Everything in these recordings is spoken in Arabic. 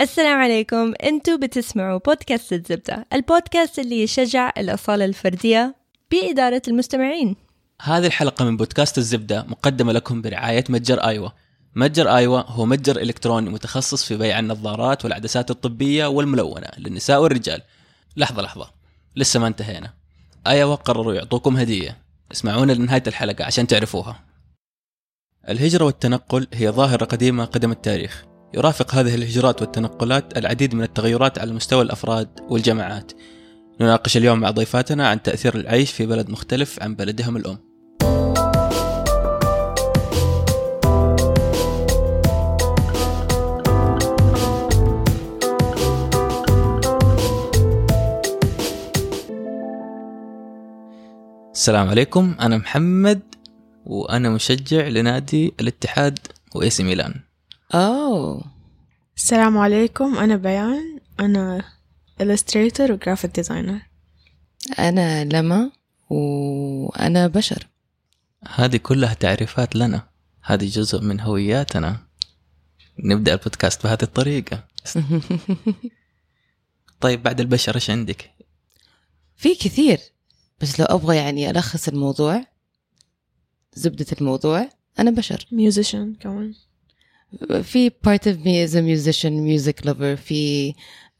السلام عليكم. أنتوا بتسمعوا بودكاست الزبدة البودكاست اللي يشجع الأصالة الفردية بإدارة المستمعين. هذه الحلقة من بودكاست الزبدة مقدمة لكم برعاية متجر آيوة متجر آيوة هو متجر إلكتروني متخصص في بيع النظارات والعدسات الطبية والملونة للنساء والرجال. لحظة لحظة. لسه ما انتهينا. آيوة قرروا يعطوكم هدية. اسمعونا لنهاية الحلقة عشان تعرفوها. الهجرة والتنقل هي ظاهرة قديمة قدم التاريخ. يرافق هذه الهجرات والتنقلات العديد من التغيرات على مستوى الأفراد والجماعات. نناقش اليوم مع ضيفاتنا عن تأثير العيش في بلد مختلف عن بلدهم الأم. السلام عليكم أنا محمد وأنا مشجع لنادي الاتحاد وإي سي ميلان. اوه السلام عليكم أنا بيان أنا illustrator و graphic designer. أنا لما وأنا بشر. هذه كلها تعريفات لنا. هذه جزء من هوياتنا. نبدأ البودكاست بهذه الطريقة. طيب بعد البشر إيش عندك؟ في كثير بس لو أبغى يعني ألخص الموضوع زبدة الموضوع أنا بشر. Musician كمان. في part of me is a musician music lover في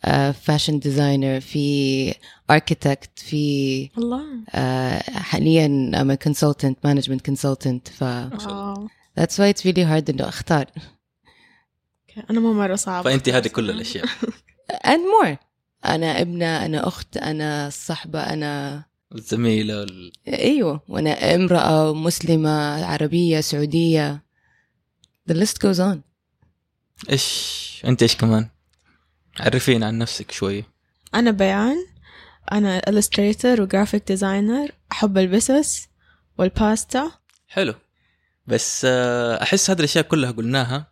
uh, fashion designer في architect في الله uh, حاليا I'm a consultant management consultant. ف واو that's why it's really hard إنه أختار. أنا مو مرة صعب. فأنت هذه كل الأشياء. and more. أنا ابنة أنا أخت أنا صحبة أنا الزميلة وال... إيوه وأنا امرأة مسلمة عربية سعودية. The list goes on. إيش أنت إيش كمان؟ عرفينا عن نفسك شوي. أنا بيان. أنا illustrator و graphic designer. أحب البسس والباستا. حلو. بس آه، أحس هذه الأشياء كلها قلناها.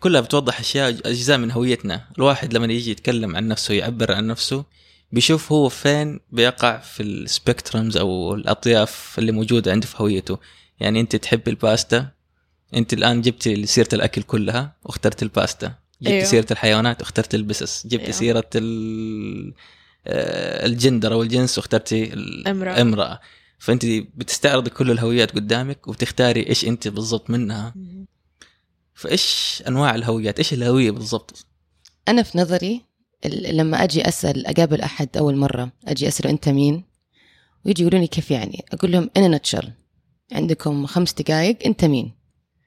كلها بتوضح أشياء أجزاء من هويتنا. الواحد لما يجي يتكلم عن نفسه يعبر عن نفسه بيشوف هو فين بيقع في ال spectrums أو الأطياف اللي موجودة عنده في هويته. يعني أنت تحب الباستا؟ انت الان جبتي سيرة الأكل كلها واخترت الباستا. جبتي أيوه. سيرة الحيوانات واخترت البسس. جبتي أيوه. سيرة ال- آه، الجندر أو الجنس واخترتي. امرأة. فأنت بتستعرضي كل الهويات قدامك وبتختاري إيش أنت بالضبط منها. فإيش أنواع الهويات؟ إيش الهوية بالضبط؟ أنا في نظري ال- لما أجي أسأل أقابل أحد أول مرة أجي أسأله أنت مين؟ ويجي يقولوني كيف يعني؟ أقول لهم أنا نتشل عندكم خمس دقائق أنت مين؟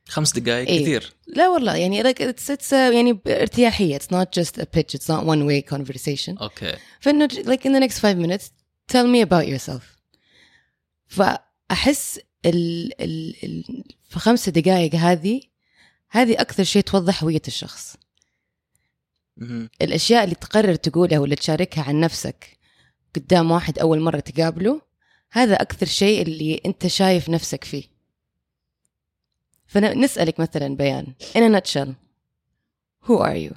خمس دقائق إيه. كثير. لا والله يعني like it's, it's uh, يعني بارتياحية it's not just a pitch it's not one way conversation. أوكي فإنه ج- like in the next five minutes tell me about yourself. فأحس ال, ال, ال في خمس دقائق هذه هذه أكثر شيء توضح هوية الشخص. الأشياء اللي تقرر تقولها ولا تشاركها عن نفسك قدام واحد أول مرة تقابله هذا أكثر شيء اللي أنت شايف نفسك فيه. فنسالك مثلا بيان in a nutshell who are you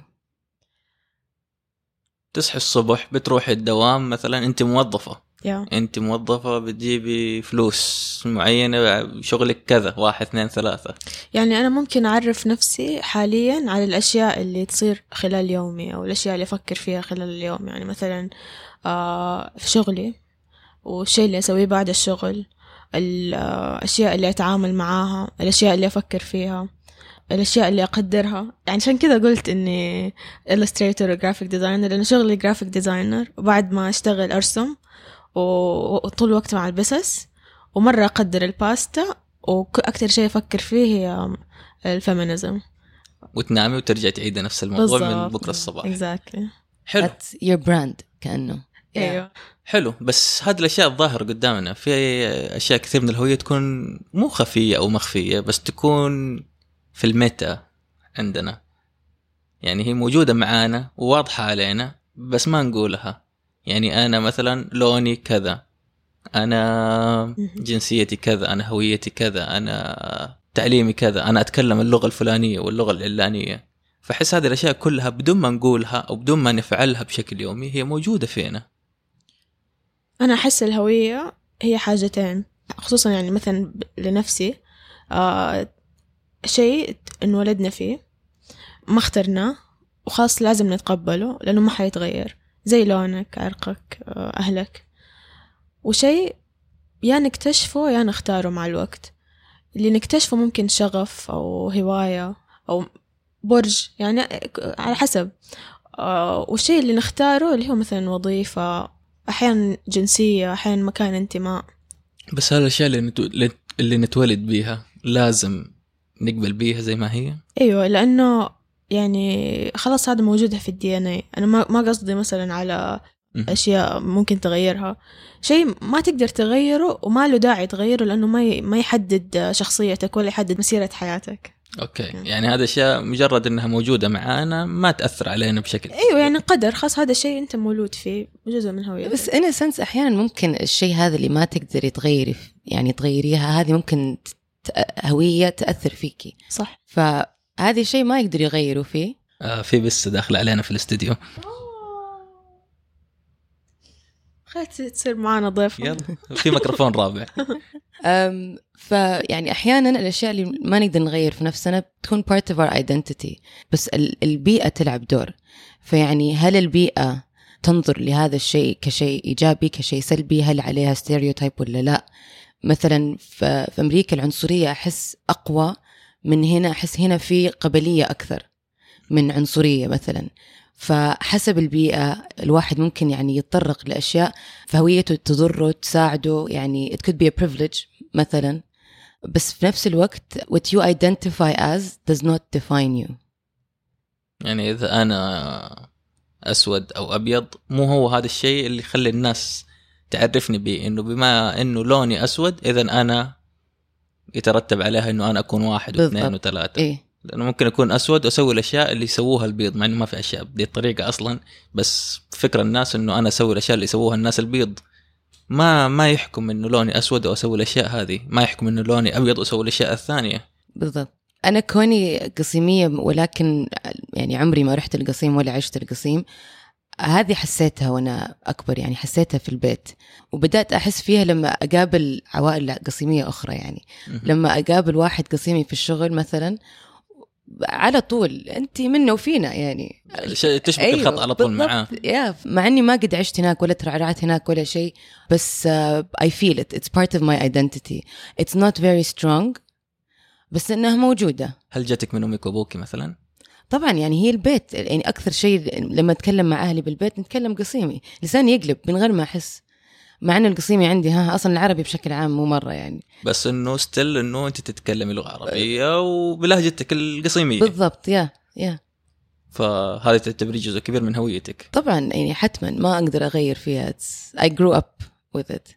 تصحي الصبح بتروحي الدوام مثلا أنت موظفة. يا. أنت موظفة بتجيبي فلوس معينة شغلك كذا واحد اثنين ثلاثة. يعني أنا ممكن أعرف نفسي حاليا على الأشياء اللي تصير خلال يومي أو الأشياء اللي أفكر فيها خلال اليوم. يعني مثلا آه في شغلي والشيء اللي أسويه بعد الشغل. الأشياء اللي أتعامل معاها الأشياء اللي أفكر فيها الأشياء اللي أقدرها. يعني عشان كذا قلت إني illustrator و graphic designer لأن شغلي graphic designer. وبعد ما أشتغل أرسم وطول الوقت مع البسس. ومرة أقدر الباستا. وأكثر شيء أفكر فيه هي ال feminism. وتنامي وترجعي تعيدي نفس الموضوع من بكرة الصباح. Exactly. حلو. That's your brand كأنه. أيوه. حلو بس هذه الأشياء الظاهرة قدامنا في أشياء كثير من الهوية تكون مو خفية أو مخفية بس تكون في الميتا عندنا. يعني هي موجودة معانا وواضحة علينا بس ما نقولها. يعني أنا مثلا لوني كذا أنا جنسيتي كذا أنا هويتي كذا أنا تعليمي كذا أنا أتكلم اللغة الفلانية واللغة العلانية. فأحس هذه الأشياء كلها بدون ما نقولها أو بدون ما نفعلها بشكل يومي هي موجودة فينا. أنا أحس الهوية هي حاجتين خصوصا يعني مثلا لنفسي آه شيء انولدنا فيه ما اخترناه وخلاص لازم نتقبله لأنه ما حيتغير زي لونك عرقك آه، أهلك. وشيء يا نكتشفه يا نختاره مع الوقت. اللي نكتشفه ممكن شغف أو هواية أو برج يعني على حسب. آه، والشيء اللي نختاره اللي هو مثلا وظيفة أحيانا جنسية أحيانا مكان انتماء بس هالاشياء اللي, نتو... اللي نتولد بيها لازم نقبل بيها زي ما هي؟ أيوة لأنه يعني خلاص هذا موجودة في الدي إن اي أنا ما ما قصدي مثلا على. أشياء ممكن تغيرها. شيء ما تقدر تغيره وما له داعي تغيره لأنه ما ما يحدد شخصيتك ولا يحدد مسيرة حياتك. okay. يعني هذا أشياء مجرد إنها موجودة معانا ما تأثر علينا بشكل أيوة يعني قدر. خلاص هذا الشيء أنت مولود فيه جزء من هويتك. بس in sense أحيانا ممكن الشيء هذا اللي ما تقدري تغيري يعني تغيريها هذه ممكن هوية تأثر فيكي. صح. فهذا الشيء ما يقدروا يغيروا فيه. آه في بس داخله علينا في الاستديو. خلت تصير معانا ضيف. يلا في ميكروفون رابع. أم فيعني أحيانا الأشياء اللي ما نقدر نغير في نفسنا بتكون part of our identity بس ال- البيئة تلعب دور. فيعني هل البيئة تنظر لهذا الشيء كشيء إيجابي كشيء سلبي؟ هل عليها ستيريوتايب ولا لا؟ مثلا في في أمريكا العنصرية أحس أقوى من هنا أحس هنا في قبلية أكثر من عنصرية مثلا. فحسب البيئة الواحد ممكن يعني يتطرق لأشياء فهويته تضره تساعده يعني it could be a privilege مثلا. بس في نفس الوقت what you identify as does not define you. يعني إذا أنا أسود أو أبيض مو هو هذا الشيء اللي يخلي الناس تعرفني به إنه بما إنه لوني أسود اذا أنا يترتب عليها إنه أنا أكون واحد واثنين. وثلاثة. إيه. لأنه ممكن اكون أسود واسوي الأشياء اللي يسووها البيض مع إنه ما في أشياء بدي الطريقة أصلا بس فكرة الناس إنه أنا أسوي الأشياء اللي يسووها الناس البيض. ما ما يحكم إنه لوني أسود واسوي الأشياء هذه ما يحكم إنه لوني أبيض وأسوي الأشياء الثانية. بالضبط. أنا كوني قصيمية ولكن يعني عمري ما رحت القصيم ولا عشت القصيم هذه حسيتها وأنا أكبر يعني حسيتها في البيت. وبدأت أحس فيها لما أقابل عوائل قصيمية أخرى يعني. لما أقابل واحد قصيمي في الشغل مثلا على طول أنت منا وفينا يعني. تشبك أيوه الخط على طول معاه. yeah مع إني ما قد عشت هناك ولا ترعرعت هناك ولا شيء بس I feel it it's part of my identity it's not very strong بس إنها موجودة. هل جاتك من أمك وابوك مثلا؟ طبعا يعني هي البيت يعني أكثر شيء لما أتكلم مع أهلي بالبيت نتكلم قصيمي. لساني يقلب من غير ما أحس. مع إن القصيمي عندي ها أصلا العربي بشكل عام مو مرة يعني. بس إنه still إنه أنت تتكلمي لغة عربية وبلهجتك القصيمية. بالضبط yeah yeah. فهذا تعتبري جزء كبير من هويتك. طبعا يعني حتما ما أقدر أغير فيها. It's, I grew up with it.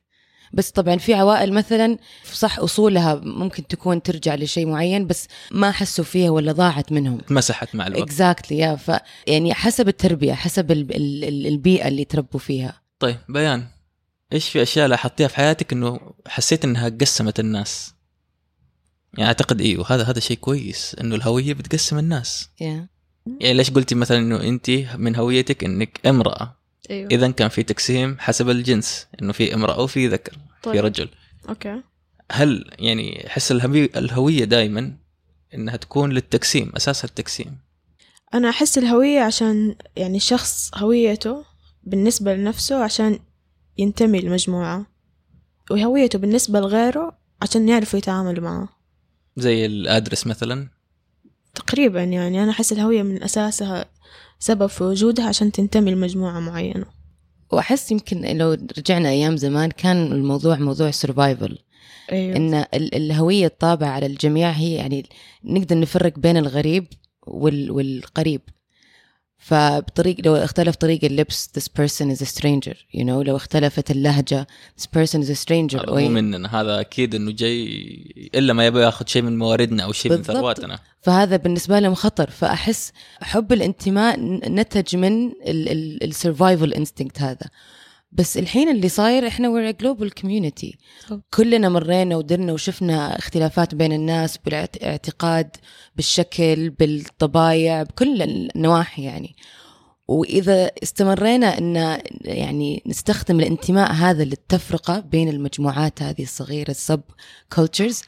بس طبعا في عوائل مثلا صح أصولها ممكن تكون ترجع لشيء معين بس ما حسوا فيها ولا ضاعت منهم. اتمسحت مع الوقت. exactly yeah ف يعني حسب التربية حسب ال- ال- ال- البيئة اللي تربوا فيها. طيب بيان. إيش في أشياء لاحظتيها في حياتك إنه حسيت إنها قسمت الناس؟ يعني أعتقد أيوه هذا هذا شيء كويس إنه الهوية بتقسم الناس. يا يعني ليش قلتي مثلا إنه انت من هويتك إنك امرأة؟ أيوه. اذا كان في تقسيم حسب الجنس إنه في امرأة وفي ذكر في طيب. رجل. أوكي. هل يعني احس الهوي- الهوية دائما إنها تكون للتقسيم اساسها التقسيم؟ أنا أحس الهوية عشان يعني الشخص هويته بالنسبة لنفسه عشان ينتمي لمجموعة وهويته بالنسبة لغيره عشان يعرفوا يتعاملوا معه. زي الأدرس مثلا؟ تقريبا يعني أنا أحس الهوية من أساسها سبب في وجودها عشان تنتمي لمجموعة معينة. وأحس يمكن لو رجعنا أيام زمان كان الموضوع موضوع سرفايفل أيوة. إن ال- الهوية الطابعة على الجميع هي يعني نقدر نفرق بين الغريب وال والقريب. فبطريق لو اختلف طريق اللبس this person is a stranger. You know لو اختلفت اللهجة this person is a stranger. مو مننا هذا أكيد إنه جاي إلا ما يبغى ياخذ شيء من مواردنا أو شيء من. ثرواتنا. فهذا بالنسبة لهم خطر. فأحس حب الانتماء نتج من ال survival instinct هذا. بس الحين اللي صاير إحنا global community. طب. كلنا مرينا ودرنا وشفنا اختلافات بين الناس بالاعتقاد بالشكل بالطبايع بكل النواحي يعني. وإذا استمرينا إن يعني نستخدم الانتماء هذا للتفرقة بين المجموعات هذه الصغيرة السب كولتشرز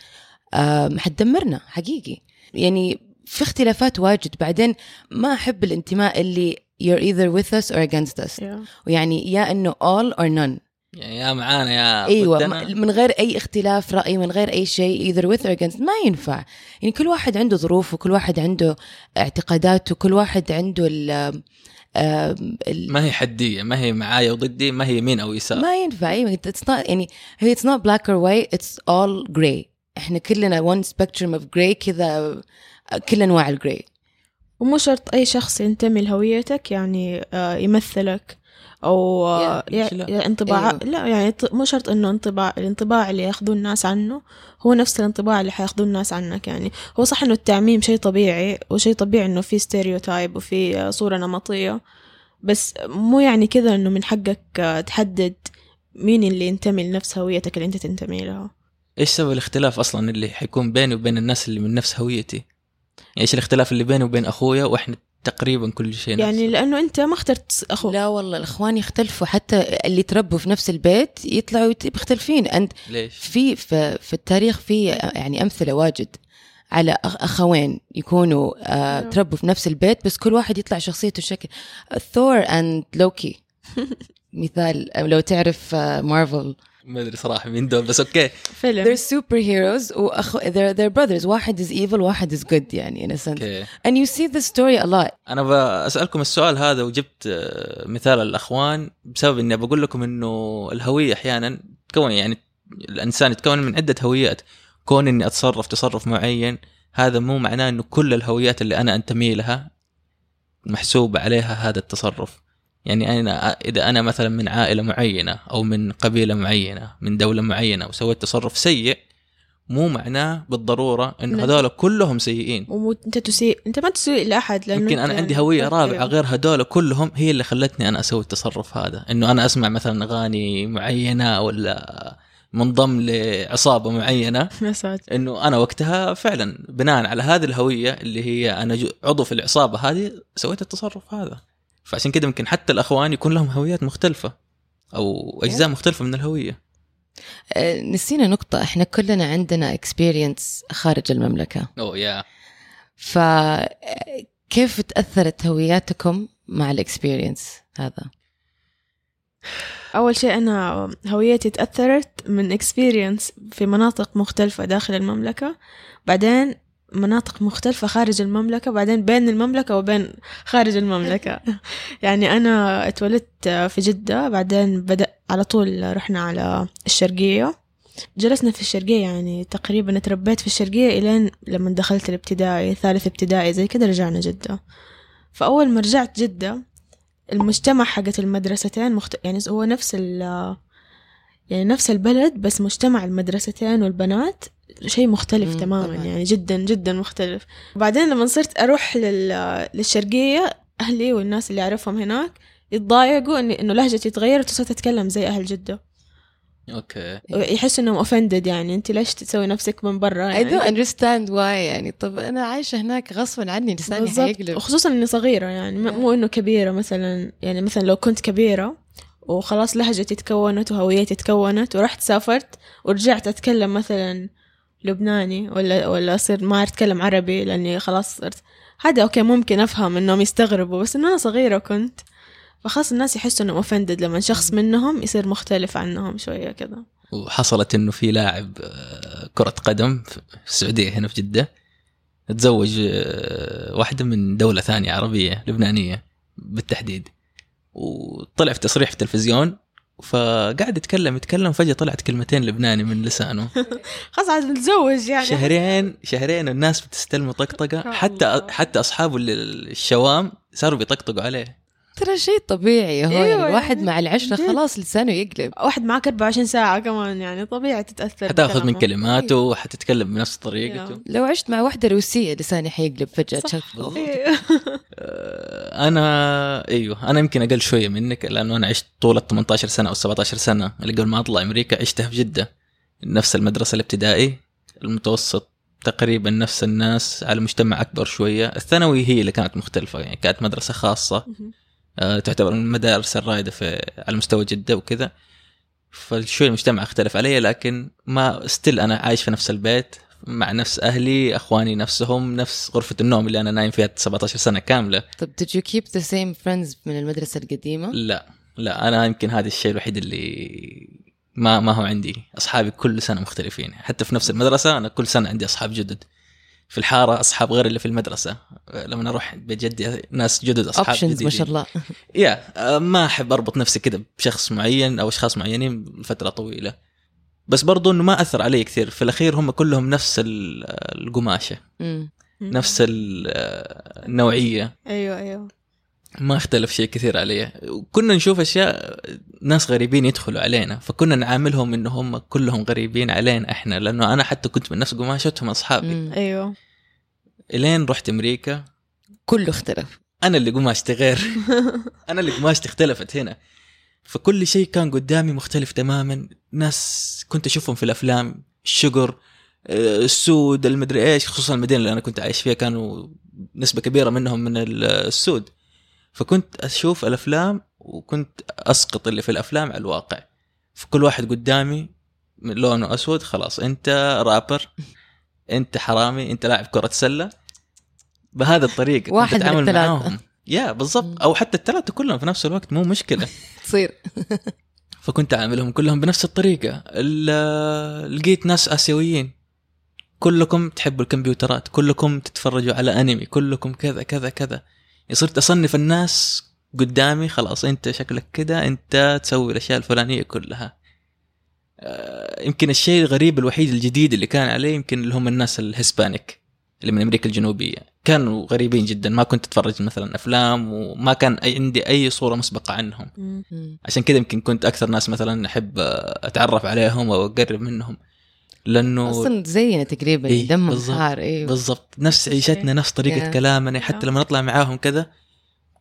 حتدمرنا حقيقي. يعني في اختلافات واجد. بعدين ما أحب الانتماء اللي you're either with us or against us. Yeah. ويعني يا إنه all or none. يعني يا معانا يا أيوه ضدنا. م- من غير أي اختلاف رأي من غير أي شيء either with or against. ما ينفع. يعني كل واحد عنده ظروفه كل واحد عنده اعتقاداته كل واحد عنده ال ما هي حدية ما هي معايا وضدي ما هي يمين أو يسار. ما ينفع. أيوه it's not يعني هي it's not black or white it's all grey. إحنا كلنا one spectrum of grey كذا كل انواع الجراي ومو شرط أي شخص ينتمي لهويتك يعني آه، يمثلك أو آه، Yeah, يع- ليش لا؟ يع- انطباع أيوه. لا يعني مو شرط إنه انطباع الانطباع اللي ياخذوه الناس عنه هو نفس الانطباع اللي حياخذوه الناس عنك يعني هو صح إنه التعميم شيء طبيعي وشيء طبيعي إنه في ستيريوتايب وفي آه، صورة نمطية بس مو يعني كذا إنه من حقك تحدد مين اللي ينتمي لنفس هويتك اللي أنت تنتمي لها إيش سبب الاختلاف أصلا اللي حيكون بيني وبين الناس اللي من نفس هويتي؟ يعني إيش الاختلاف اللي بيني وبين أخويا وإحنا تقريبا كل شيء نفس. يعني لأنه أنت ما اخترت أخوك. لا والله الإخوان يختلفوا. حتى اللي تربوا في نفس البيت يطلعوا يت- مختلفين. أنت ليش؟ في في, في التاريخ في يعني أمثلة واجد على أخ- أخوين يكونوا آه نعم. تربوا في نفس البيت بس كل واحد يطلع شخصيته شكل Thor and Loki مثال لو تعرف آه، مارفل ما أدري صراحة مين دول بس okay. فيلم. They're superheroes واخو they're, they're brothers. واحد is evil واحد is good يعني in a sense. أوكي. And you see the story a lot. أنا بسالكم السؤال هذا وجبت آه، مثال الأخوان بسبب إني بقول لكم إنه الهوية أحيانا تكون يعني الإنسان يتكون من عدة هويات. كون إني أتصرف تصرف معين هذا مو معناه إنه كل الهويات اللي أنا أنتمي لها محسوب عليها هذا التصرف. يعني أنا إذا أنا مثلا من عائلة معينة أو من قبيلة معينة من دولة معينة وسويت تصرف سيء مو معناه بالضرورة انه. هذول كلهم سيئين. ومو أنت تسيء أنت ما تسيء لاحد لأنه يمكن أنا عندي هوية. رابعة غير هدول كلهم هي اللي خلتني أنا أسوي التصرف هذا. إنه أنا أسمع مثلا أغاني معينة ولا منضم لعصابة معينة. إنه أنا وقتها فعلا بناء على هذه الهوية اللي هي أنا عضو في العصابة هذه سويت التصرف هذا. فعشان كده يمكن حتى الأخوان يكون لهم هويات مختلفة أو أجزاء مختلفة من الهوية. آه، نسينا نقطة. إحنا كلنا عندنا experience خارج المملكة. oh yeah فكيف تأثرت هوياتكم مع ال experience هذا؟ أول شيء أنا هويتي تأثرت من experience في مناطق مختلفة داخل المملكة. بعدين مناطق مختلفة خارج المملكة بعدين بين المملكة وبين خارج المملكة. يعني أنا اتولدت في جدة بعدين بدأ على طول رحنا على الشرقية. جلسنا في الشرقية يعني تقريبا اتربيت في الشرقية إلين لما دخلت الابتدائي ثالث ابتدائي زي كده رجعنا جدة. فأول ما رجعت جدة المجتمع حقت المدرستين مخت... يعني هو نفس ال يعني نفس البلد بس مجتمع المدرستين والبنات. شيء مختلف تماما طبعاً. يعني جدا جدا مختلف. وبعدين لما صرت أروح لل... للشرقية أهلي والناس اللي أعرفهم هناك يتضايقوا إني إنه لهجتي تغيرت وصرت أتكلم زي أهل جدة. أوكي. يحسوا إنهم offended يعني أنت ليش تسوي نفسك من برا يعني don't understand why يعني. طب أنا عايشة هناك غصبا عني لساني حيقلب وخصوصا إني صغيرة يعني مو إنه كبيرة مثلا يعني مثلا لو كنت كبيرة وخلاص لهجتي تكونت وهويتي تكونت ورحت سافرت ورجعت أتكلم مثلا لبناني ولا ولا أصير ما أعرف أتكلم عربي لأني خلاص صرت. هذا okay ممكن أفهم إنهم يستغربوا بس انه أنا صغيرة كنت. فخلاص الناس يحسوا إنهم offended لما شخص منهم يصير مختلف عنهم شوية كذا. وحصلت إنه في لاعب آه، كرة قدم في السعودية هنا في جدة تزوج آه، واحدة من دولة ثانية عربية لبنانية بالتحديد. وطلع في تصريح في التلفزيون فقاعد يتكلم يتكلم فجأة طلعت كلمتين لبناني من لسانه. خلاص عاد نتزوج يعني. شهرين شهرين الناس بتستلم طقطقة. حتى. حتى أصحابه اللي- الشوام صاروا بيطقطقوا عليه. ترى شيء طبيعي هو أيوة يعني الواحد يعني مع العشرة جد. خلاص لسانه يقلب. واحد معك 24 ساعة كمان يعني طبيعي تتأثر حتاخذ من. كلماته وحتتكلم بنفس طريقته. لو عشت مع واحدة روسية لساني حيقلب فجأة صح. إيه. آه، أنا إيوه أنا يمكن أقل شوية منك لأنه أنا عشت طول ال 18 سنة أو 17 سنة. اللي قبل ما أطلع أمريكا عشتها في جدة. نفس المدرسة الابتدائي المتوسط تقريبا نفس الناس على مجتمع أكبر شوية. الثانوي هي اللي كانت مختلفة يعني كانت مدرسة خاصة. تعتبر من المدارس الرائده في على مستوى جدة وكذا. فشوي المجتمع اختلف علي لكن ما ستيل أنا عايش في نفس البيت مع نفس أهلي أخواني نفسهم نفس غرفة النوم اللي أنا نايم فيها 17 سنة كاملة. طب did you keep the same friends من المدرسة القديمة؟ لا لا أنا يمكن هذا الشيء الوحيد اللي ما ما هو عندي. أصحابي كل سنة مختلفين. حتى في نفس المدرسة أنا كل سنة عندي أصحاب جدد. في الحارة أصحاب غير اللي في المدرسة. لما أروح بيت جدي ناس جدد أصحاب اوبشنز ما شاء الله. يا ما أحب أربط نفسي كذا بشخص معين أو أشخاص معينين لفترة طويلة. بس برضو إنه ما أثر علي كثير. في الأخير هم كلهم نفس ال- القماشة. نفس ال- النوعية. أيوه أيوه. ما اختلف شيء كثير عليه. كنا نشوف أشياء ناس غريبين يدخلوا علينا فكنا نعاملهم انه هم كلهم غريبين علينا إحنا لأنه أنا حتى كنت من نفس قماشتهم أصحابي. أيوه. إلين رحت أمريكا. كله اختلف. أنا اللي قماشتي غير. أنا اللي قماشتي اختلفت هنا. فكل شيء كان قدامي مختلف تماما. ناس كنت أشوفهم في الأفلام الشجر آه، السود المدري إيش خصوصا المدينة اللي أنا كنت عايش فيها كانوا نسبة كبيرة منهم من ال- السود. فكنت أشوف الأفلام وكنت أسقط اللي في الأفلام على الواقع. فكل واحد قدامي لونه أسود خلاص أنت رابر أنت حرامي أنت لاعب كرة سلة. بهذا الطريقة واحد من الثلاثة. معاهم. يا. بالضبط. أو حتى الثلاثه كلهم في نفس الوقت مو مشكلة. تصير. فكنت أعاملهم كلهم بنفس الطريقة. ال- لقيت ناس آسيويين. كلكم تحبوا الكمبيوترات كلكم تتفرجوا على أنمي كلكم كذا كذا كذا. صرت أصنف الناس قدامي خلاص أنت شكلك كذا أنت تسوي الأشياء الفلانية كلها. آه، يمكن الشيء الغريب الوحيد الجديد اللي كان عليه يمكن اللي هم الناس الهسبانيك اللي من أمريكا الجنوبية. كانوا غريبين جدا ما كنت أتفرج مثلا أفلام وما كان أي عندي أي صورة مسبقة عنهم. عشان كذا يمكن كنت أكثر ناس مثلا أحب أتعرف عليهم أو أقرب منهم. لأنه أصلا زينا تقريبا إيه، دمهم بالضبط. حار أيوه بالضبط. نفس عيشتنا نفس طريقة يا. كلامنا حتى. لما نطلع معاهم كذا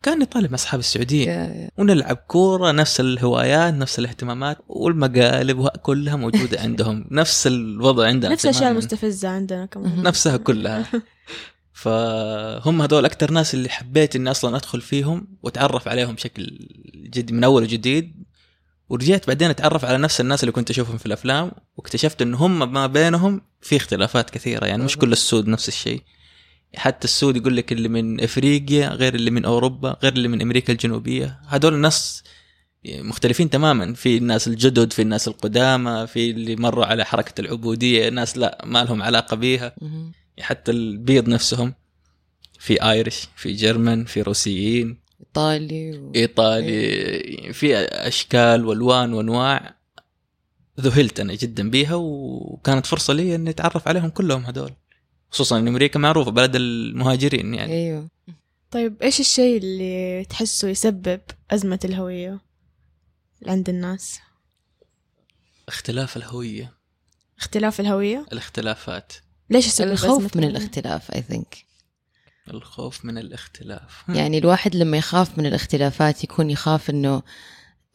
كاني طالع مع أصحاب السعودية. يا- ونلعب كورة نفس الهوايات نفس الاهتمامات والمقالب كلها موجودة عندهم. نفس الوضع عندنا نفس الأشياء. المستفزة عندنا كمان. نفسها كلها. فهم هذول أكثر ناس اللي حبيت إني أصلا أدخل فيهم وأتعرف عليهم بشكل جد من أول وجديد. ورجعت بعدين أتعرف على نفس الناس اللي كنت أشوفهم في الأفلام واكتشفت إن هم ما بينهم في اختلافات كثيرة يعني مش كل السود نفس الشيء. حتى السود يقول لك اللي من إفريقيا غير اللي من أوروبا غير اللي من أمريكا الجنوبية. هذول الناس مختلفين تماما. في الناس الجدد في الناس القدامى في اللي مروا على حركة العبودية ناس لا ما لهم علاقة بيها. حتى البيض نفسهم في ايرش في جرمن في روسيين إيطالي و... إيطالي في أشكال وألوان وأنواع ذهلت أنا جدا بيها وكانت فرصة لي إني أتعرف عليهم كلهم هذول. خصوصا إن أمريكا معروفة بلد المهاجرين يعني. أيوه. طيب إيش الشيء اللي تحسه يسبب أزمة الهوية عند الناس؟ اختلاف الهوية. اختلاف الهوية؟ الاختلافات. ليش يسبب الخوف من؟ الاختلاف اي ثينك الخوف من الاختلاف. يعني الواحد لما يخاف من الاختلافات يكون يخاف إنه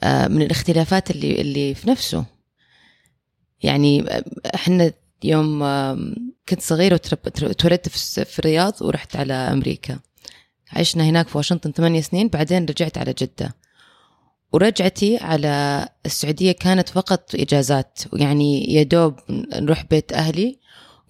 آه، من الاختلافات اللي اللي في نفسه. يعني آه، إحنا يوم كنت صغيرة وترب- تولدت في الرياض ورحت على أمريكا. عشنا هناك في واشنطن ثمانية سنين بعدين رجعت على جدة. ورجعتي على السعودية كانت فقط إجازات. يعني يا دوب نروح بيت أهلي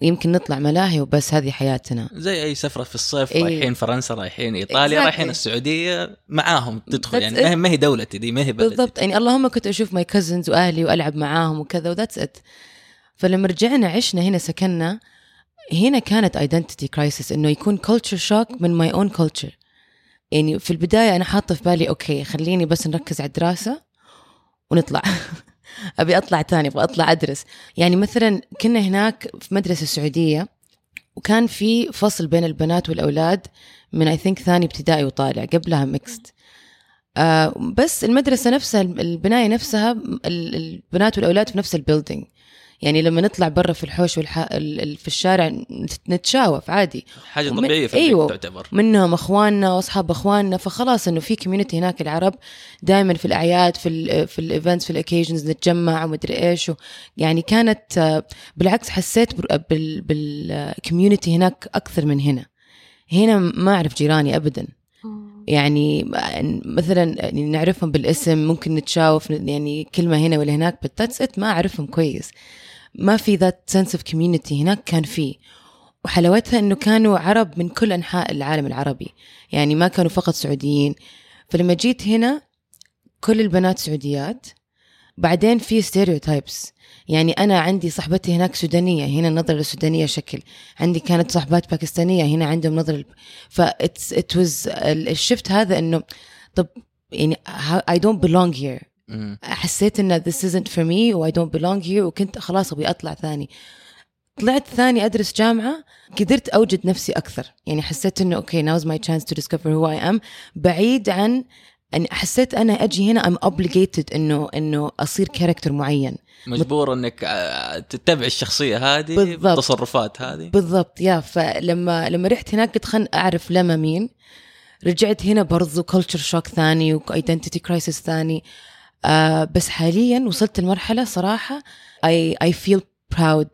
ويمكن نطلع ملاهي وبس هذه حياتنا. زي أي سفرة في الصيف إيه. رايحين فرنسا رايحين إيطاليا Exactly. رايحين السعودية معاهم تدخل That's يعني. it. ما هي- دولتي دي ما هي بلدي بالضبط. يعني اللهم كنت أشوف my cousins وأهلي وألعب معاهم وكذا و that's it فلما رجعنا عشنا هنا سكننا هنا كانت identity crisis إنه يكون culture shock من my own culture يعني في البداية أنا حاطة في بالي okay خليني بس نركز على الدراسة ونطلع. أبي أطلع تاني أبغى أطلع أدرس. يعني مثلا كنا هناك في مدرسة سعودية وكان في فصل بين البنات والأولاد من I think ثاني ابتدائي وطالع قبلها mixed آه بس المدرسة نفسها البناية نفسها ال- البنات والأولاد في نفس ال building يعني لما نطلع برا في الحوش والح... ال- ال- في الشارع نت- نتشاوف عادي. حاجة ومن- طبيعية في أيوة. تعتبر. منهم أخواننا وأصحاب أخواننا فخلاص إنه في community هناك العرب دائما في الأعياد في ال في ال events في ال occasions نتجمع ومدري إيش و يعني كانت آه، بالعكس حسيت بال بال community هناك أكثر من هنا. هنا ما أعرف جيراني ابدا. يعني مثلا يعني نعرفهم بالاسم ممكن نتشاوف يعني كلمة هنا ولا هناك بس it ما أعرفهم كويس. ما في that sense of community هناك كان في. وحلاوتها إنه كانوا عرب من كل أنحاء العالم العربي. يعني ما كانوا فقط سعوديين. فلما جيت هنا كل البنات سعوديات. بعدين في stereotypes يعني أنا عندي صاحبتي هناك سودانية. هنا النظرة للسودانية شكل. عندي كانت صاحبات باكستانية. هنا عندهم نظرة ف it was ال shift هذا إنه طب يعني don't belong here. مم. حسيت إن this isn't for me و I don't belong here وكنت خلاص أبي أطلع ثاني. طلعت ثاني أدرس جامعة قدرت أوجد نفسي أكثر. يعني حسيت إنه okay now's my chance to discover who I am. بعيد عن أن حسيت أنا أجي هنا I'm obligated إنه إنه أصير character معين. مجبور إنك آه، تتبع الشخصية هذه بالضبط. بالتصرفات هذه. بالضبط yeah فلما لما رحت هناك قلت خلنا أعرف أنا مين. رجعت هنا برضو culture shock ثاني و identity crisis ثاني. آه بس حاليا وصلت لمرحلة صراحة I I feel proud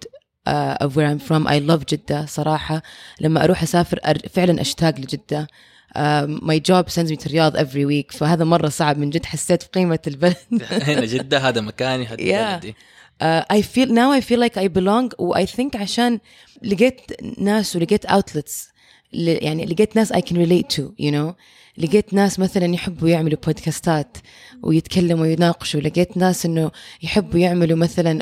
uh, of where I'm from. I love جدة صراحة. لما أروح أسافر فعلا أشتاق لجدة. um, my job sends me to رياض every week. فهذا مرة صعب. من جد حسيت بقيمة البلد. هنا جده هذا مكاني هذا. بلدي. uh, I feel now I feel like I belong. و I think عشان لقيت ناس ولقيت outlets ل- يعني لقيت ناس I can relate to you know. لقيت ناس مثلا يحبوا يعملوا بودكاستات ويتكلموا ويناقشوا. لقيت ناس إنه يحبوا يعملوا مثلا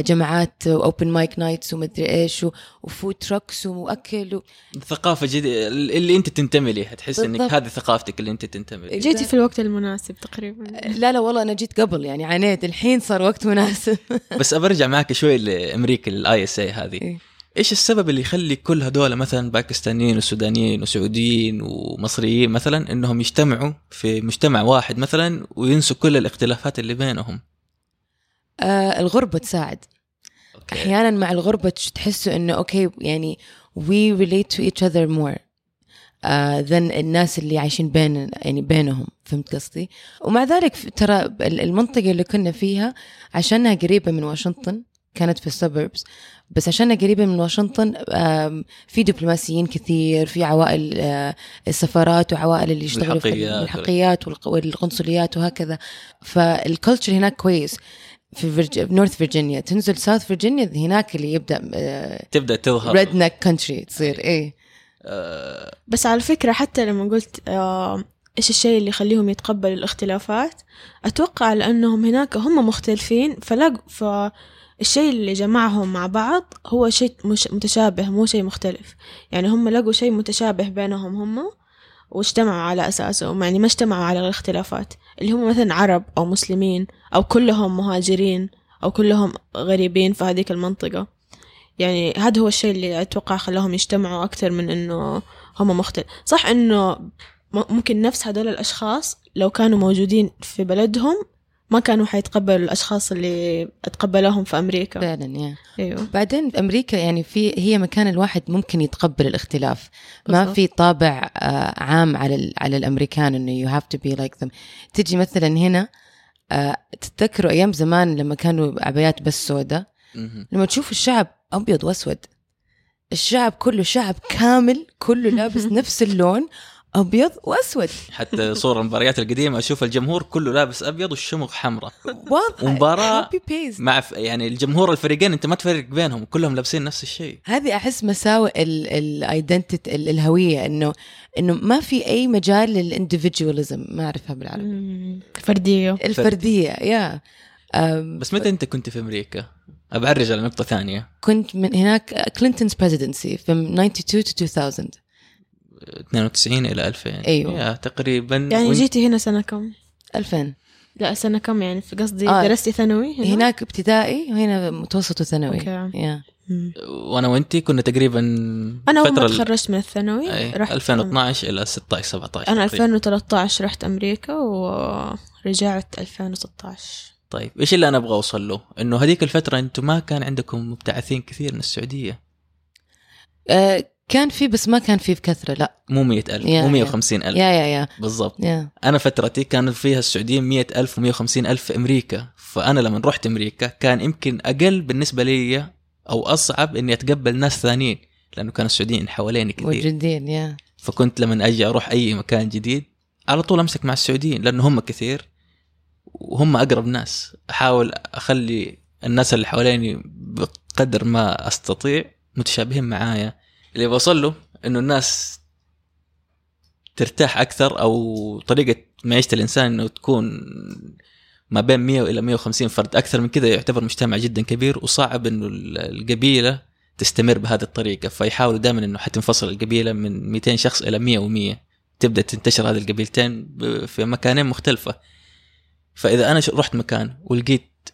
جماعات open mic nights ومدري إيش و food trucks واكل و... ثقافة جديدة اللي أنت تنتمي لها تحس إنك بالضبط. هذه ثقافتك اللي أنت تنتمي لها جيتي في الوقت المناسب تقريبا. لا لا والله أنا جيت قبل يعني عانيت. الحين صار وقت مناسب. بس أبرجع معك شوي لأمريكا لل ISA هذه. إيه. إيش السبب اللي يخلي كل هذول مثلا باكستانيين وسودانيين وسعوديين ومصريين مثلا إنهم يجتمعوا في مجتمع واحد مثلا وينسوا كل الاختلافات اللي بينهم؟ آه الغربة تساعد. okay. أحيانا مع الغربة تش- تحسوا إنه okay يعني we relate to each other more uh, than الناس اللي عايشين بين يعني بينهم. فهمت قصدي؟ ومع ذلك ترى ال- المنطقة اللي كنا فيها عشانها قريبة من واشنطن كانت في ال suburbs بس عشانها قريبة من واشنطن في دبلوماسيين كثير في عوائل آه، السفارات وعوائل اللي يشتغلوا في الملحقيات. الملحقيات والق- والقنصليات وهكذا. فال culture هناك كويس. في. North Virginia تنزل South Virginia هناك اللي يبدأ تبدأ تظهر. red neck country تصير إيه. آه، بس على فكرة حتى لما قلت آه إيش الشيء اللي يخليهم يتقبلوا الاختلافات أتوقع لأنهم هناك هم مختلفين فلقوا فالشيء اللي جمعهم مع بعض هو شيء مش متشابه مو شيء مختلف. يعني هم لقوا شيء متشابه بينهم هم واجتمعوا على أساسه يعني ما اجتمعوا على الاختلافات. اللي هم مثلا عرب أو مسلمين أو كلهم مهاجرين أو كلهم غريبين في هذيك المنطقة. يعني هذا هو الشيء اللي أتوقع خلاهم يجتمعوا أكثر من إنه هم مختلف. صح إنه ممكن نفس هدول الأشخاص لو كانوا موجودين في بلدهم ما كانوا حيتقبلوا الأشخاص اللي اتقبلوهم في أمريكا. فعلا يا. أيوه. بعدين في أمريكا يعني في هي مكان الواحد ممكن يتقبل الاختلاف. ما بالضبط. في طابع آه، عام على ال- على الأمريكان إنه you have to be like them. تجي مثلا هنا آه، تتذكروا أيام زمان لما كانوا عبايات بس سوداء. لما تشوف الشعب أبيض وأسود الشعب كله شعب كامل كله لابس نفس اللون أبيض وأسود. حتى صور المباريات القديمة أشوف الجمهور كله لابس أبيض والشموغ حمراء. واضح. بيست مع ف... يعني الجمهور الفريقين أنت ما تفرق بينهم كلهم لابسين نفس الشيء. هذه أحس مساوئ ال identity الهوية انه إنه ما في أي مجال لل individualism ما أعرفها بالعربي. مم. فردية الفردية yeah أم، بس متى أنت كنت في أمريكا؟ ابعرج على نقطه ثانية. كنت من هناك Clinton's presidency from 92 to 2000 92 إلى 2000 أيوة. yeah تقريبا يعني جيتي هنا سنة كم؟ 2000 لا سنة كم يعني في قصدي آه. درستي ثانوي هنا؟ هناك ابتدائي وهنا متوسط وثانوي. يا مم. وأنا وأنت كنا تقريبا أنا أول ما تخرجت من الثانوي أي، رحت 2012 إلى 16 17 أنا تقريباً. 2013 رحت أمريكا ورجعت 2016 طيب إيش اللي أنا أبغى أوصل له؟ إنه هذيك الفترة أنتم ما كان عندكم مبتعثين كثير من السعودية آه، كان في بس ما كان في بكثرة لا. مو 100000 يا- مو يا. 150000 يا يا يا. بالضبط. أنا فترتي كان فيها السعوديين 100000 و150000 في أمريكا. فأنا لما رحت أمريكا كان يمكن أقل بالنسبة لي أو أصعب إني أتقبل ناس ثانيين لأنه كانوا السعوديين حواليني كثير. موجودين يا. فكنت لما أجي أروح أي مكان جديد على طول أمسك مع السعوديين لأنه هم كثير وهم أقرب ناس. أحاول أخلي الناس اللي حواليني بقدر ما أستطيع متشابهين معايا. اللي بوصل له إنه الناس ترتاح أكثر أو طريقة معيشة الإنسان إنه تكون ما بين 100 إلى 150 فرد. أكثر من كذا يعتبر مجتمع جدا كبير وصعب إنه القبيلة تستمر بهذه الطريقة. فيحاولوا دائما إنه حتنفصل القبيلة من 200 شخص إلى 100 و100 تبدأ تنتشر هذه القبيلتين في مكانين مختلفة. فإذا أنا رحت مكان ولقيت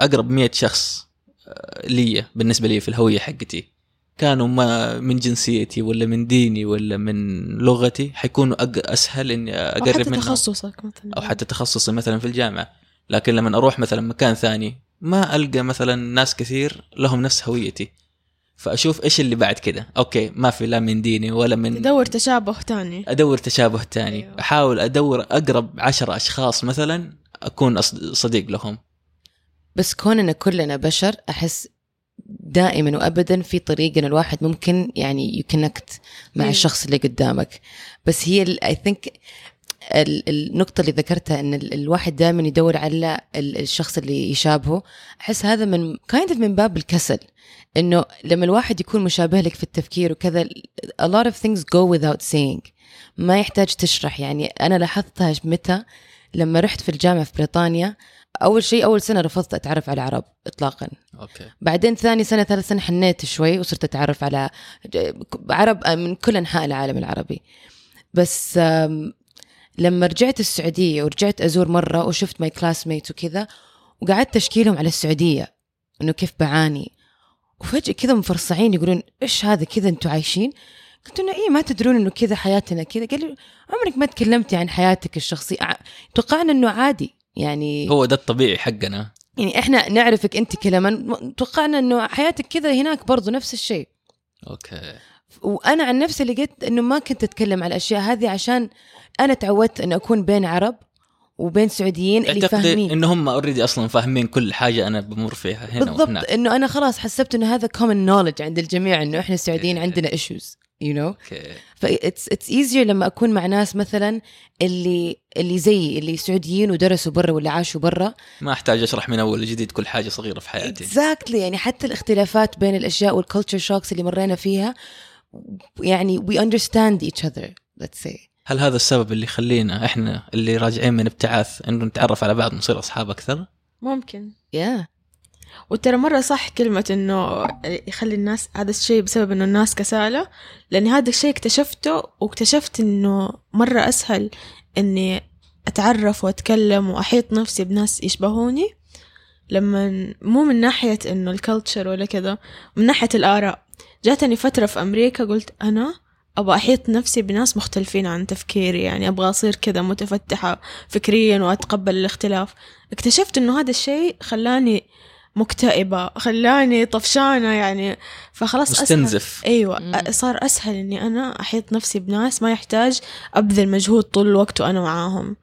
أقرب 100 شخص آه، لي بالنسبة لي في الهوية حقتي كانوا ما من جنسيتي ولا من ديني ولا من لغتي حيكونوا أق- أسهل إني أقرب حتى منهم. تخصصك مثلا. أو حتى تخصصي مثلا في الجامعة. لكن لما أروح مثلا مكان ثاني ما ألقى مثلا ناس كثير لهم نفس هويتي. فأشوف إيش اللي بعد كده. okay ما في لا من ديني ولا من تدور تشابه تاني. أدور تشابه تاني. أيوة. أحاول أدور أقرب عشر أشخاص مثلا أكون صديق لهم. بس كوننا كلنا بشر أحس دائما وابدا في طريق إن الواحد ممكن يعني ي connect مع. الشخص اللي قدامك. بس هي I think النقطة اللي ذكرتها إن ال- الواحد دائما يدور على ال- الشخص اللي يشابهه أحس هذا من kind من باب الكسل إنه لما الواحد يكون مشابه لك في التفكير وكذا a lot of things go without saying. ما يحتاج تشرح. يعني أنا لاحظتها متى؟ لما رحت في الجامعة في بريطانيا أول شيء أول سنة رفضت أتعرف على عرب اطلاقا. okay. بعدين ثاني سنة ثالث سنة حنيت شوي وصرت أتعرف على عرب من كل أنحاء العالم العربي. بس لما رجعت السعودية ورجعت أزور مرة وشفت my classmate وكذا وقعدت أشكيلهم على السعودية إنه كيف بعاني. وفجأة كذا مفرصعين يقولون إيش هذا كذا أنتوا عايشين؟ قلت انه إيه ما تدرون إنه كذا حياتنا كذا. قال لي عمرك ما تكلمتي عن حياتك الشخصية. توقعنا إنه عادي. يعني هو ده الطبيعي حقنا. يعني إحنا نعرفك أنت كلمن توقعنا إنه حياتك كذا هناك برضو نفس الشيء. okay. وأنا عن نفسي لقيت إنه ما كنت أتكلم على الأشياء هذه عشان أنا تعودت ان أكون بين عرب وبين سعوديين اللي فاهمين. إن هم already أصلا فاهمين كل حاجة أنا بمر فيها هنا بالضبط وهناك. إنه أنا خلاص حسبت إنه هذا common knowledge عند الجميع إنه إحنا السعوديين إيه. عندنا you know? okay ف it's it's easier لما أكون مع ناس مثلا اللي اللي زيي اللي سعوديين ودرسوا برا ولا عاشوا برا. ما أحتاج أشرح من أول وجديد كل حاجة صغيرة في حياتي. exactly يعني حتى الاختلافات بين الأشياء وال culture shocks اللي مرينا فيها يعني we understand each other let's say. هل هذا السبب اللي يخلينا إحنا اللي راجعين من ابتعاث إنه نتعرف على بعض ونصير أصحاب أكثر؟ ممكن. Yeah. وترى مرة صح كلمة إنه يخلي الناس هذا الشيء بسبب إنه الناس كسالة لأن هذا الشيء اكتشفته واكتشفت إنه مرة أسهل إني أتعرف وأتكلم وأحيط نفسي بناس يشبهوني. لما مو من ناحية إنه الكالتشر ولا كذا من ناحية الآراء. جاتني فترة في أمريكا قلت أنا أبغى أحيط نفسي بناس مختلفين عن تفكيري يعني أبغى أصير كذا متفتحة فكريا وأتقبل الاختلاف. اكتشفت إنه هذا الشيء خلاني مكتئبة خلاني طفشانة يعني. فخلاص أسهل. مستنزف. أيوه مم. أ- صار أسهل إني أنا أحيط نفسي بناس ما يحتاج أبذل مجهود طول الوقت وأنا معاهم.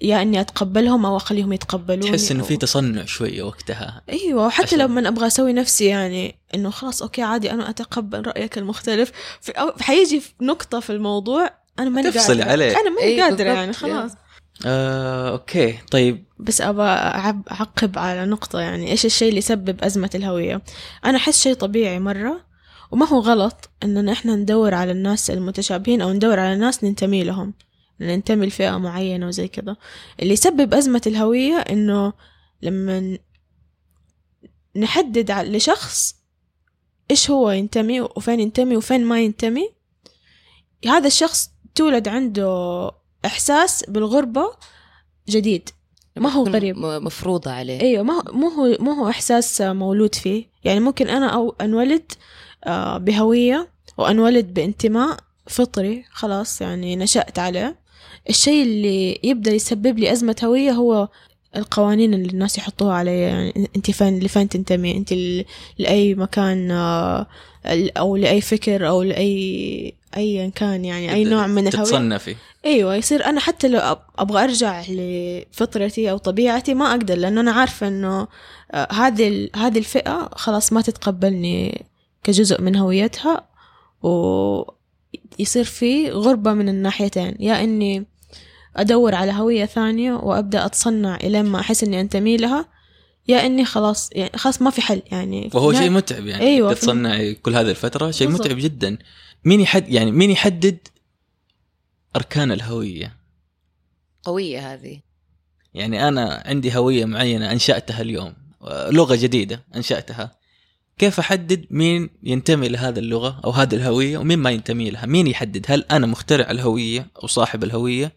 يا إني أتقبلهم أو أخليهم يتقبلوني تحس إنه أو... في تصنع شوية وقتها. أيوه وحتى عشان- لما أبغى أسوي نفسي يعني إنه خلاص okay عادي أنا أتقبل رأيك المختلف. في أو حيجي في نقطة في الموضوع أنا ماني تفصل قادرة. عليه. أنا ماني قادرة. يعني خلاص. آه، okay. طيب. بس ابى أعقب على نقطة يعني إيش الشيء اللي يسبب أزمة الهوية؟ أنا أحس شيء طبيعي مرة وما هو غلط إننا إحنا ندور على الناس المتشابهين أو ندور على ناس ننتمي لهم ننتمي لفئة معينة وزي كذا اللي يسبب أزمة الهوية إنه لما نحدد لشخص إيش هو ينتمي وفين ينتمي وفين ما ينتمي هذا الشخص تولد عنده إحساس بالغربة جديد. ما هو غريب مفروضة عليه. إيوه ما هو مو هو مو هو إحساس مولود فيه. يعني ممكن أنا أو أنولد آه، بهوية وأنولد بانتماء فطري خلاص يعني نشأت عليه. الشيء اللي يبدأ يسبب لي أزمة هوية هو القوانين اللي الناس يحطوها علي. يعني أنت فين لفين تنتمي؟ أنت لأي مكان آه، أو لأي فكر أو لأي ايا كان يعني أي نوع من الهوية. تتصنفي. أيوه يصير أنا حتى لو أبغى أرجع لفطرتي أو طبيعتي ما أقدر لأنه أنا عارفة إنه آه، هذه هذه الفئة خلاص ما تتقبلني كجزء من هويتها ويصير في غربة من الناحيتين. يا إني أدور على هوية ثانية وأبدأ أتصنع الين ما أحس إني أنتمي لها يا إني خلاص يعني خلاص ما في حل يعني وهو شيء متعب يعني أيوة، تتصنعي كل هذه الفترة شيء. متعب جدا. مين يحد يعني مين يحدد أركان الهوية؟ قوية هذه. يعني أنا عندي هوية معينة أنشأتها اليوم لغة جديدة أنشأتها. كيف أحدد مين ينتمي لهذه اللغة أو هذه الهوية ومين ما ينتمي لها؟ مين يحدد؟ هل أنا مخترع الهوية أو صاحب الهوية؟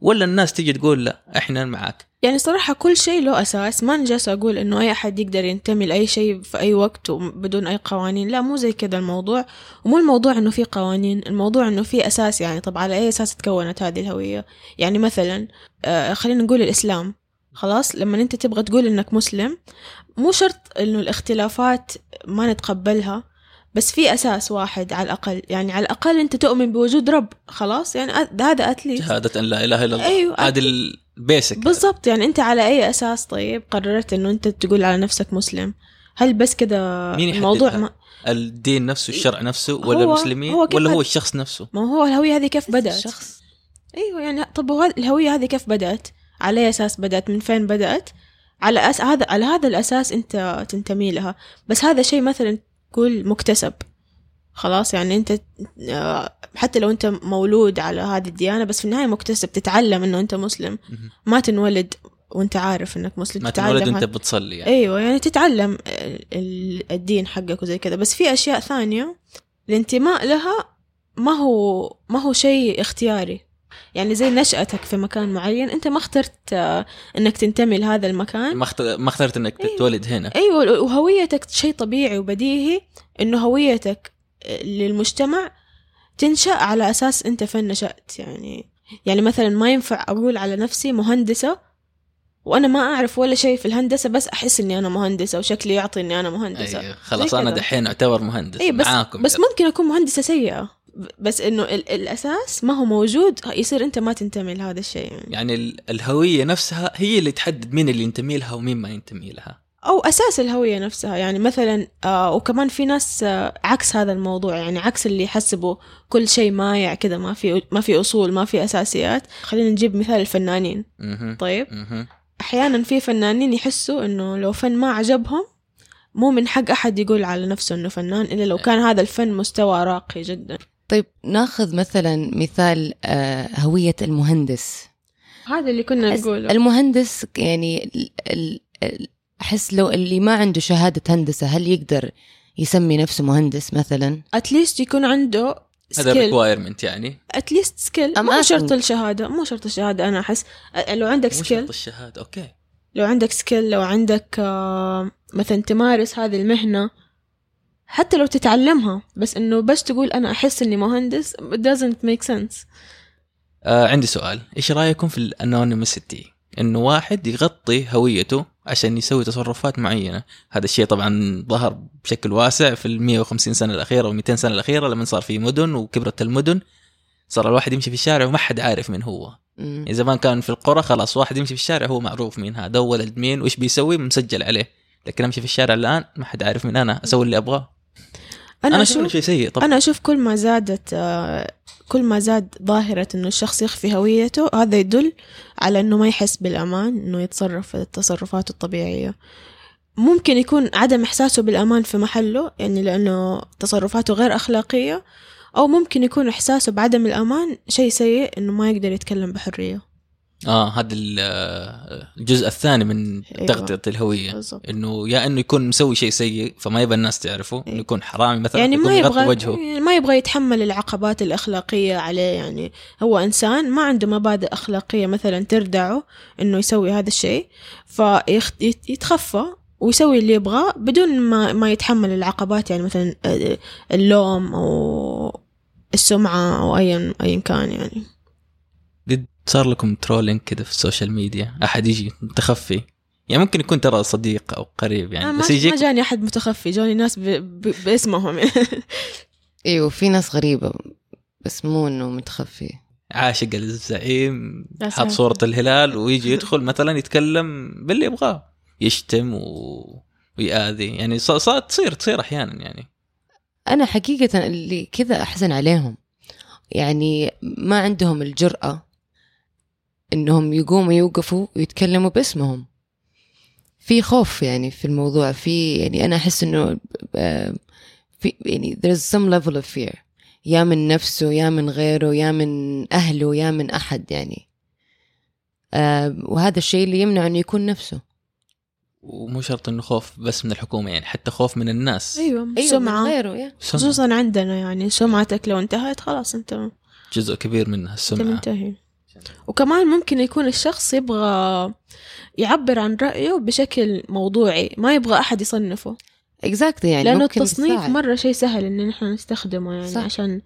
ولا الناس تيجي تقول لا إحنا معك يعني صراحة كل شيء له أساس. ما نجلس أقول إنه أي أحد يقدر ينتمي لأي شيء في أي وقت وبدون أي قوانين. لا مو زي كذا الموضوع. ومو الموضوع إنه في قوانين الموضوع إنه في أساس يعني. طب على أي أساس تكونت هذه الهوية؟ يعني مثلا آه خلينا نقول الإسلام. خلاص لما أنت تبغى تقول إنك مسلم مو شرط إنه الاختلافات ما نتقبلها. بس في أساس واحد على الأقل. يعني على الأقل أنت تؤمن بوجود رب. خلاص؟ يعني هذا أتليست شهادة أن لا إله إلا الله. أيوة. هذه البيسك بالضبط. يعني أنت على أي أساس؟ طيب قررت إنه أنت تقول على نفسك مسلم. هل بس كذا مين الموضوع؟ ما الدين نفسه الشرع نفسه ولا هو- المسلمين هو ولا هو الشخص نفسه؟ ما هو الهوية هذه كيف بدأت؟ الشخص. أيوه يعني طب الهوية هذه كيف بدأت؟ على أي أساس بدأت؟ من فين بدأت؟ على أس... هذا على هذا الأساس أنت تنتمي لها. بس هذا شيء مثلا تقول مكتسب خلاص يعني أنت آه، حتى لو أنت مولود على هذه الديانة بس في النهاية مكتسب تتعلم إنه أنت مسلم. ما تنولد وأنت عارف إنك مسلم ما تنولد هذا. انت بتصلي يعني. أيوه يعني تتعلم ال- الدين حقك وزي كذا بس في أشياء ثانية الانتماء لها ما هو ما هو شيء اختياري يعني زي نشأتك في مكان معين أنت ما اخترت آه، إنك تنتمي لهذا المكان ما ما اخترت إنك أيوة. تتولد هنا أيوه وهويتك شيء طبيعي وبديهي إنه هويتك للمجتمع تنشأ على أساس أنت فين نشأت يعني يعني مثلا ما ينفع أقول على نفسي مهندسة وأنا ما أعرف ولا شيء في الهندسة بس أحس إني أنا مهندسة وشكلي يعطي إني أنا مهندسة أيوة. خلاص أنا. دحين أعتبر مهندس اي بس معاكم بس ممكن أكون مهندسة سيئة ب- بس إنه ال- الأساس ما هو موجود يصير أنت ما تنتمي لهذا الشيء. يعني يعني ال- الهوية نفسها هي اللي تحدد مين اللي ينتمي لها ومين ما ينتمي لها. أو أساس الهوية نفسها. يعني مثلا آه وكمان في ناس آه عكس هذا الموضوع يعني عكس اللي يحسبوا كل شيء مايع كذا ما في ما في أصول ما في أساسيات. خلينا نجيب مثال الفنانين. طيب. أحيانا في فنانين يحسوا إنه لو فن ما عجبهم مو من حق أحد يقول على نفسه إنه فنان إلا لو كان هذا الفن مستوى راقي جدا. طيب ناخذ مثلا مثال آه، هوية المهندس. هذا اللي كنا نقوله. المهندس يعني ال- ال- ال- أحس لو اللي ما عنده شهادة هندسة هل يقدر يسمي نفسه مهندس مثلا؟ at least يكون عنده هذا skill requirement يعني. at least skill مو. شرط الشهادة مو شرط الشهادة أنا أحس لو عندك مو skill شرط الشهادة okay. لو عندك skill لو عندك آه، مثلا تمارس هذه المهنة حتى لو تتعلمها بس إنه بس تقول أنا أحس إني مهندس it doesn't make sense. آه عندي سؤال. إيش رأيكم في ال anonymity إنه واحد يغطي هويته عشان يسوي تصرفات معينة. هذا الشيء طبعا ظهر بشكل واسع في ال 150 سنة الأخيرة و200 سنة الأخيرة لما صار في مدن وكبرت المدن صار الواحد يمشي في الشارع وما حد عارف من هو. يعني زمان كان في القرى خلاص واحد يمشي في الشارع هو معروف مين هذا ولد مين وإيش بيسوي مسجل عليه. لكن أمشي في الشارع الآن ما حد عارف مين أنا أسوي اللي أبغاه. أنا, أنا أشوف شيء سيء طبعا. أنا أشوف كل ما زادت آه، كل ما زاد ظاهرة إنه الشخص يخفي هويته هذا يدل على إنه ما يحس بالأمان إنه يتصرف التصرفات الطبيعية. ممكن يكون عدم إحساسه بالأمان في محله يعني لأنه تصرفاته غير أخلاقية أو ممكن يكون إحساسه بعدم الأمان شيء سيء إنه ما يقدر يتكلم بحرية. آه هذا آه، الجزء الثاني من أيوة. تغطية الهوية. بالضبط. إنه يا إنه يكون مسوي شيء سيء فما يبغى الناس تعرفه. انه يكون حرامي مثلا يعني ما يبغى وجهه. يعني ما يبغى يتحمل العقبات الأخلاقية عليه. يعني هو إنسان ما عنده مبادئ أخلاقية مثلا تردعه إنه يسوي هذا الشيء فيتخفى ويسوي اللي يبغاه بدون ما ما يتحمل العقبات. يعني مثلا آه، اللوم أو السمعة أو أيا أيا كان يعني. صار لكم trolling كذا في ال social media أحد يجي متخفي؟ يعني ممكن يكون ترى صديق أو قريب أنا يعني ما بس ما يجيك جاني أحد متخفي جاني ناس ب... ب... باسمهم. أيوه في ناس غريبة بس مو إنه متخفي. عاشق الزعيم حاط. صورة الهلال ويجي يدخل مثلا يتكلم باللي يبغاه يشتم و... ويأذي. يعني ص- صارت تصير تصير أحيانا يعني. أنا حقيقة اللي كذا أحزن عليهم. يعني ما عندهم الجرأة إنهم يقوموا يوقفوا ويتكلموا باسمهم. في خوف يعني في الموضوع في يعني أنا أحس إنه آه، في يعني there's some level of fear. يا من نفسه يا من غيره يا من أهله يا من أحد يعني. آه، وهذا الشيء اللي يمنع إنه يكون نفسه. ومو شرط إنه خوف بس من الحكومة يعني حتى خوف من الناس. أيوه أيوه من سمعة. غيره. خصوصا عندنا يعني سمعتك لو انتهت خلاص أنت جزء كبير منها انت السمعة. منتهي وكمان ممكن يكون الشخص يبغى يعبر عن رأيه بشكل موضوعي ما يبغى أحد يصنفه اكزاكتلي يعني لأنه ممكن التصنيف يساعد. مرة شيء سهل إن نحن نستخدمه يعني صح. عشان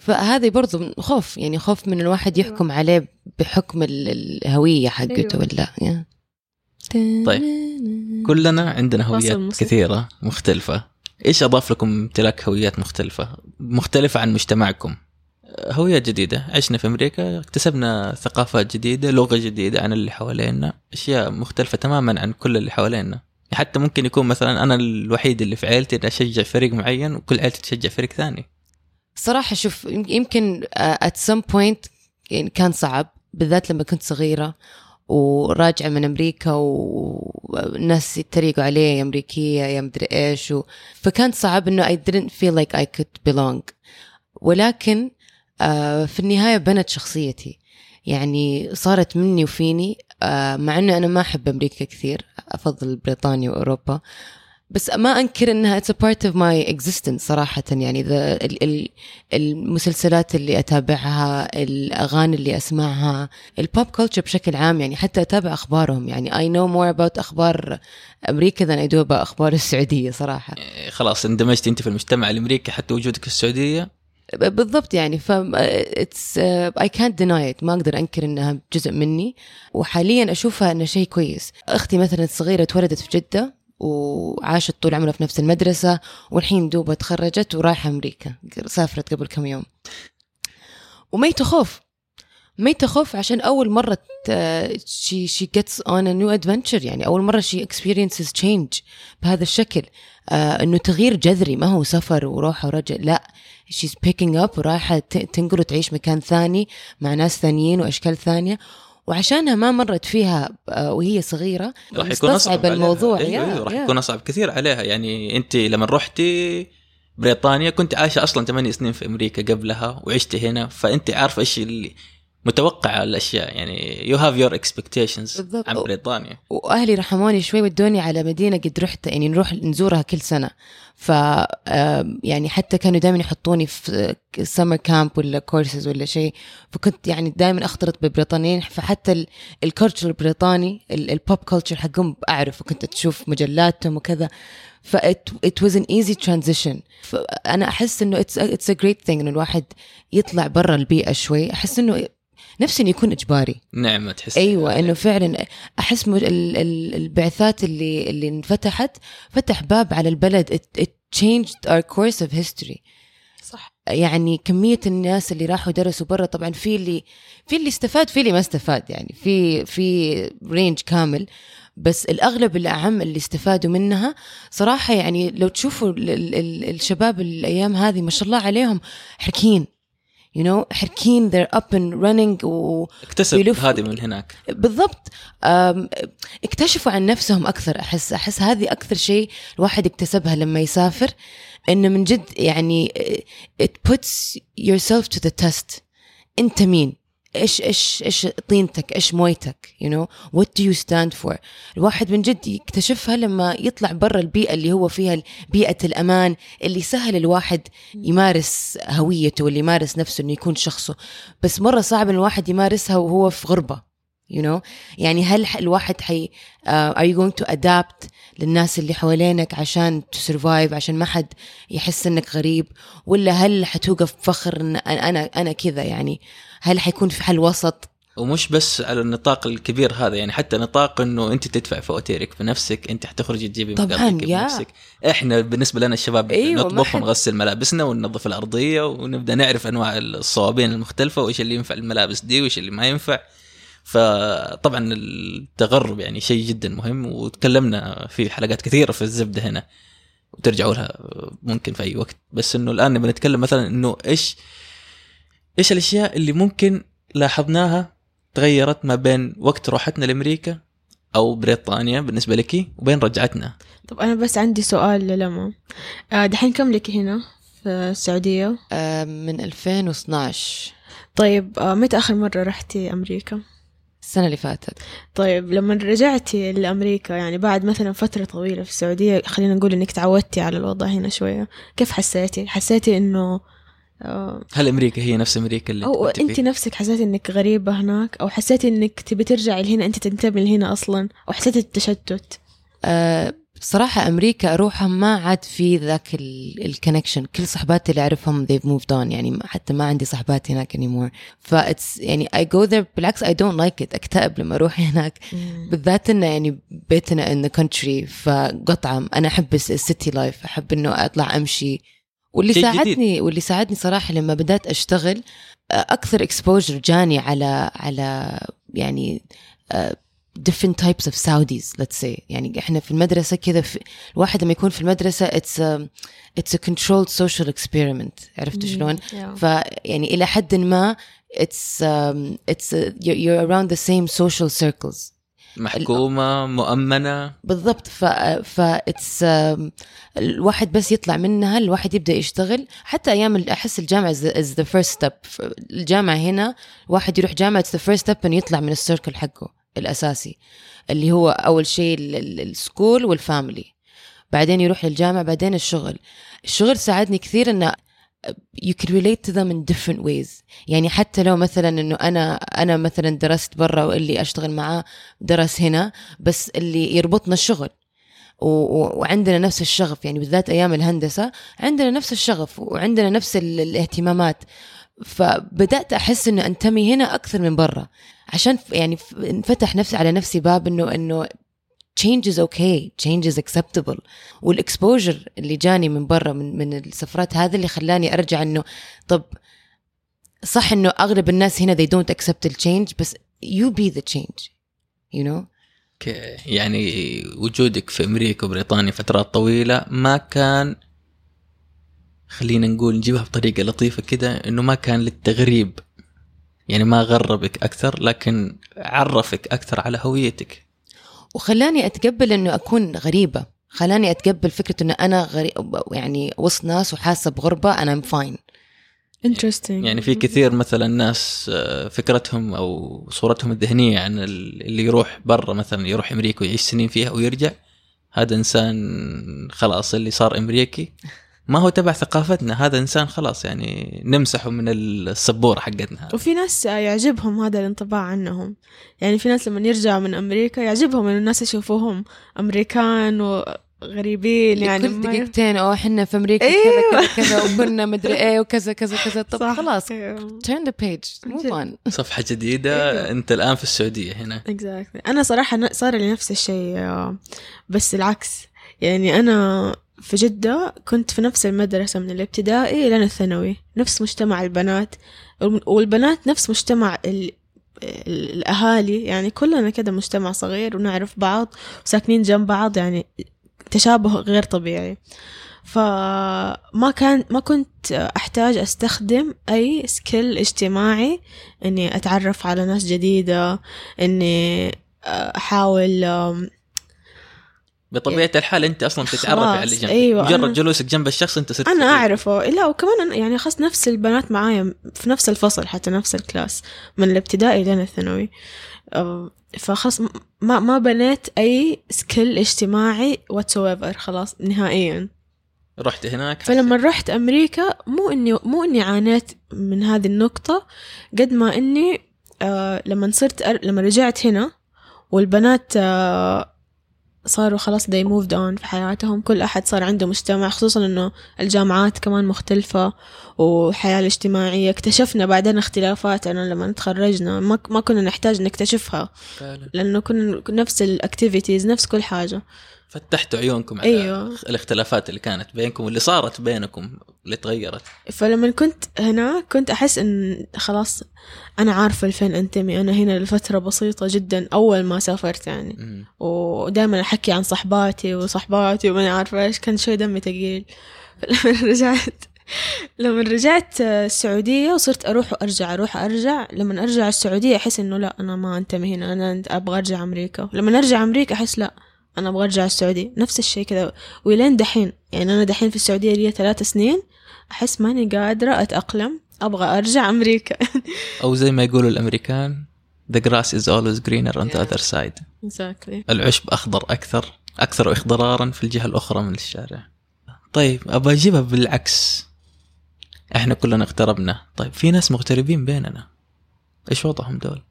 فهذه برضو خوف يعني خوف من الواحد يحكم عليه بحكم ال- الهوية حقته أيوة. ولا يا. طيب. كلنا عندنا هويات موسيقي. كثيرة مختلفة إيش أضاف لكم امتلاك هويات مختلفة مختلفة عن مجتمعكم هويات جديدة. عشنا في أمريكا اكتسبنا ثقافات جديدة لغة جديدة عن اللي حوالينا أشياء مختلفة تماما عن كل اللي حوالينا. حتى ممكن يكون مثلا أنا الوحيد اللي في عيلتي اللي أشجع فريق معين وكل عيلتي تشجع فريق ثاني. صراحة شوف يم- يمكن uh, at some point يعني كان صعب بالذات لما كنت صغيرة وراجعة من أمريكا والناس يتريقوا علي يا أمريكية يا مدري إيش و... فكان صعب إنه I didn't feel like I could belong. ولكن آه في النهاية بنت شخصيتي. يعني صارت مني وفيني آه مع إنه أنا ما أحب أمريكا كثير أفضل بريطانيا وأوروبا. بس ما أنكر إنها it's part of my existence صراحة. يعني المسلسلات اللي أتابعها الأغاني اللي أسمعها ال pop culture بشكل عام يعني حتى أتابع أخبارهم. يعني I know more about أخبار أمريكا than I do أخبار السعودية صراحة. إيه، خلاص اندمجت أنت في المجتمع الأمريكي حتى وجودك في السعودية؟ ب- بالضبط يعني. ف اتس اي كانت ديناي ما أقدر أنكر إنها جزء مني. وحاليا أشوفها إنه شيء كويس. أختي مثلا الصغيرة تولدت في جدة وعاشت طول عمرها في نفس المدرسة والحين دوبها تخرجت ورايحة أمريكا. سافرت قبل كم يوم. وميتة خوف ميتة خوف عشان أول مرة she, she gets on a new adventure. يعني أول مرة she experiences change بهذا الشكل. آه إنه تغيير جذري. ما هو سفر وروحة ورجع. لا. She's picking up ورايحة تنقل وتعيش مكان ثاني مع ناس ثانيين وأشكال ثانية وعشانها ما مرت فيها آه، وهي صغيرة راح يكون أصعب. الموضوع أيوه يا- أيوه راح. يكون أصعب كثير عليها يعني أنت لما رحتي بريطانيا كنت عايشة أصلا ثمانية سنين في أمريكا قبلها وعشتي هنا فأنت عارفة إيش اللي متوقع الأشياء. يعني you have your expectations. عن بريطانيا وأهلي رحموني شوي ودوني على مدينة قد رحت يعني نروح نزورها كل سنة. ف يعني حتى كانوا دائما يحطوني في summer camp ولا كورسز ولا شيء. فكنت يعني دائما أختلط ببريطانيين. فحتى ال culture البريطاني ال pop culture حقهم أعرف. وكنت أشوف مجلاتهم وكذا. ف it, it was an easy transition. فانا أحس إنه it's a, it's a great thing إنه الواحد يطلع برا البيئة شوي. أحس إنه نفسي إنه يكون إجباري. نعمة تحس أيوه إنه فعلا أحس م- ال- ال- البعثات اللي اللي انفتحت فتح باب على البلد. It, it changed our course of history. صح. يعني كمية الناس اللي راحوا درسوا برا طبعا في اللي في اللي استفاد في اللي ما استفاد. يعني في في رينج كامل. بس الأغلب الأعم اللي استفادوا منها صراحة يعني لو تشوفوا ال- ال- ال- الشباب الأيام هذه ما شاء الله عليهم حركين. You know حركين they're up and running و اكتسب هذه من هناك. بالضبط. اكتشفوا عن نفسهم أكثر. احس أحس هذه أكثر شيء الواحد اكتسبها لما يسافر انه من جد يعني it puts yourself to the test. أنت مين؟ إيش إيش إيش طينتك إيش مويتك you know what do you stand for الواحد من جد يكتشفها لما يطلع برا البيئة اللي هو فيها بيئة الأمان اللي سهل الواحد يمارس هويته واللي يمارس نفسه إنه يكون شخصه. بس مرة صعب الواحد يمارسها وهو في غربة. You know? يعني هل الواحد حي uh, are you going to adapt للناس اللي حوالينك عشان to survive عشان ما حد يحس إنك غريب؟ ولا هل حتوقف فخر إن أنا أنا كذا يعني؟ هل حيكون في حل وسط؟ ومش بس على النطاق الكبير هذا يعني حتى نطاق إنه أنت تدفع فواتيرك بنفسك أنت حتخرجي تجيبي طبعاً، مقابلك. بنفسك. إحنا بالنسبة لنا الشباب أيوة، نطبخ ونغسل ملابسنا وننظف الأرضية ونبدأ نعرف أنواع الصوابين المختلفة وإيش اللي ينفع الملابس دي وإيش اللي ما ينفع. فطبعا التغرب يعني شيء جدا مهم وتكلمنا في حلقات كثيرة في الزبدة هنا وترجعوا لها ممكن في أي وقت. بس إنه الآن نبغى نتكلم مثلا إنه إيش إيش الأشياء اللي ممكن لاحظناها تغيرت ما بين وقت روحتنا لأمريكا أو بريطانيا بالنسبة لك وبين رجعتنا؟ طب أنا بس عندي سؤال للما آه، دحين كم لك هنا في السعودية؟ آه، من 2012 طيب آه، متى آخر مرة رحتي أمريكا؟ السنة اللي فاتت. طيب لما رجعتي لأمريكا يعني بعد مثلا فترة طويلة في السعودية خلينا نقول إنك تعودتي على الوضع هنا شوية كيف حسيتي؟ حسيتي إنه آه، هل أمريكا هي نفس أمريكا اللي أنت فيها؟ نفسك حسيتي إنك غريبة هناك؟ أو حسيتي إنك تبي ترجعي لهنا أنت تنتمي لهنا أصلا؟ أو حسيتي التشتت آه، بصراحة أمريكا أروحها ما عاد في ذاك الكونكشن كل صحباتي اللي أعرفهم they've moved on. يعني حتى ما عندي صحبات هناك anymore. ف it's يعني I go there بالعكس I don't like it. أكتئب لما أروح هناك. بالذات إنه يعني بيتنا in the country. فقطعة أنا أحب ال city life أحب إنه أطلع أمشي. واللي شيء جديد. ساعدني واللي ساعدني صراحة لما بدأت أشتغل أكثر exposure جاني على على يعني different types of Saudis let's say. يعني إحنا في المدرسة كذا في الواحد لما يكون في المدرسة it's a, it's a controlled social experiment. عرفت شلون؟ فيعني إلى حد ما it's um, it's a, you're, you're around the same social circles. محكومة مؤمنة. بالضبط. ف ف it's um, الواحد بس يطلع منها الواحد يبدأ يشتغل. حتى أيام أحس الجامعة is the, is the first step. الجامعة هنا واحد يروح جامعة it's the first step إنه يطلع من ال circle حقه. الأساسي اللي هو أول شيء ال- ال- ال school وال family. بعدين يروح للجامعة بعدين الشغل. الشغل ساعدني كثير إنه you can relate to them in different ways. يعني حتى لو مثلا إنه أنا أنا مثلا درست برا واللي أشتغل معاه درس هنا بس اللي يربطنا الشغل. وعندنا نفس الشغف. يعني بالذات أيام الهندسة عندنا نفس الشغف وعندنا نفس ال- الاهتمامات. فبدأت أحس إنه أنتمي هنا أكثر من برا. عشان يعني انفتح نفسي على نفسي باب انه إنه change is okay change is acceptable. والاكسبوجر اللي جاني من برا من من السفرات هذا اللي خلاني أرجع إنه طب صح إنه أغلب الناس هنا they don't accept the change بس you be the change you know يعني وجودك في أمريكا وبريطانيا فترات طويلة ما كان خلينا نقول نجيبها بطريقة لطيفة كده إنه ما كان للتغريب. يعني ما غربك أكثر لكن عرفك أكثر على هويتك. وخلاني أتقبل إنه أكون غريبة. خلاني أتقبل فكرة إنه أنا غريب يعني وسط ناس وحاسة بغربة أنا فاين interesting. يعني في كثير مثلا ناس آه، فكرتهم أو صورتهم الذهنية عن ال- اللي يروح برا مثلا يروح أمريكا ويعيش سنين فيها ويرجع. هذا إنسان خلاص اللي صار أمريكي. ما هو تبع ثقافتنا هذا إنسان خلاص يعني نمسحه من السبورة حقتنا وفي ناس يعجبهم هذا الانطباع عنهم يعني في ناس لما يرجعوا من أمريكا يعجبهم إنه الناس يشوفوهم أمريكان وغريبين يعني كل دقيقتين أو إحنا في أمريكا أيوة. كذا كذا كذا وكنا مدري إيه وكذا كذا كذا طب صح. خلاص أيوة. turn the page move on صفحة جديدة أنت الآن في السعودية هنا exactly. أنا صراحة ن- صار لي نفس الشيء آه، بس العكس يعني أنا في جدة كنت في نفس المدرسة من الابتدائي لين الثانوي نفس مجتمع البنات والبنات نفس مجتمع ال... ال- الأهالي يعني كلنا كده مجتمع صغير ونعرف بعض وساكنين جنب بعض يعني تشابه غير طبيعي. فما كان ما كنت أحتاج أستخدم أي سكيل اجتماعي إني أتعرف على ناس جديدة إني أحاول بطبيعة الحال أنت أصلا تتعرفي على اللي جنبك. أيوة، مجرد أنا- جلوسك جنب الشخص أنت صرت أنا صديق. أعرفه. لا وكمان أنا- يعني خاص نفس البنات معايا في نفس الفصل حتى نفس ال class من الابتدائي لين الثانوي. فخلاص م- ما ما بنيت أي skill اجتماعي whatsoever خلاص نهائيا. رحت هناك فلما رحت أمريكا مو إني مو إني عانيت من هذه النقطة قد ما إني آه لما صرت أر... لما رجعت هنا والبنات آه صاروا خلاص they moved on في حياتهم. كل أحد صار عنده مجتمع خصوصا إنه الجامعات كمان مختلفة والحياة الاجتماعية. اكتشفنا بعدين اختلافاتنا لما تخرجنا. ما, ما كنا نحتاج نكتشفها فعلا. لأنه كنا نفس الأكتيفيتيز نفس كل حاجة. فتحتوا عيونكم على أيوة. الاختلافات اللي كانت بينكم واللي صارت بينكم اللي تغيرت. فلما كنت هنا كنت أحس إن خلاص أنا عارفة لفين أنتمي. أنا هنا لفترة بسيطة جدا أول ما سافرت يعني. مم. ودائما أحكي عن صحباتي وصحباتي وما عارفة إيش كان شوي دمي تقيل. فلما رجعت لما رجعت السعودية وصرت أروح وأرجع أروح وأرجع لما أرجع السعودية أحس إنه لا أنا ما أنتمي هنا أنا أبغى أرجع أمريكا. لما أرجع أمريكا أحس لا أنا أبغى أرجع السعودية. نفس الشيء كذا. ولين دحين يعني أنا دحين في السعودية لي ثلاث سنين أحس ماني قادرة أتأقلم. أبغى أرجع أمريكا. أو زي ما يقولوا الأمريكان the grass is always greener on the other side. Exactly. العشب أخضر أكثر أكثر إخضرارا في الجهة الأخرى من الشارع. طيب ابى أجيبها بالعكس. إحنا كلنا اغتربنا طيب في ناس مغتربين بيننا. إيش وضعهم دول؟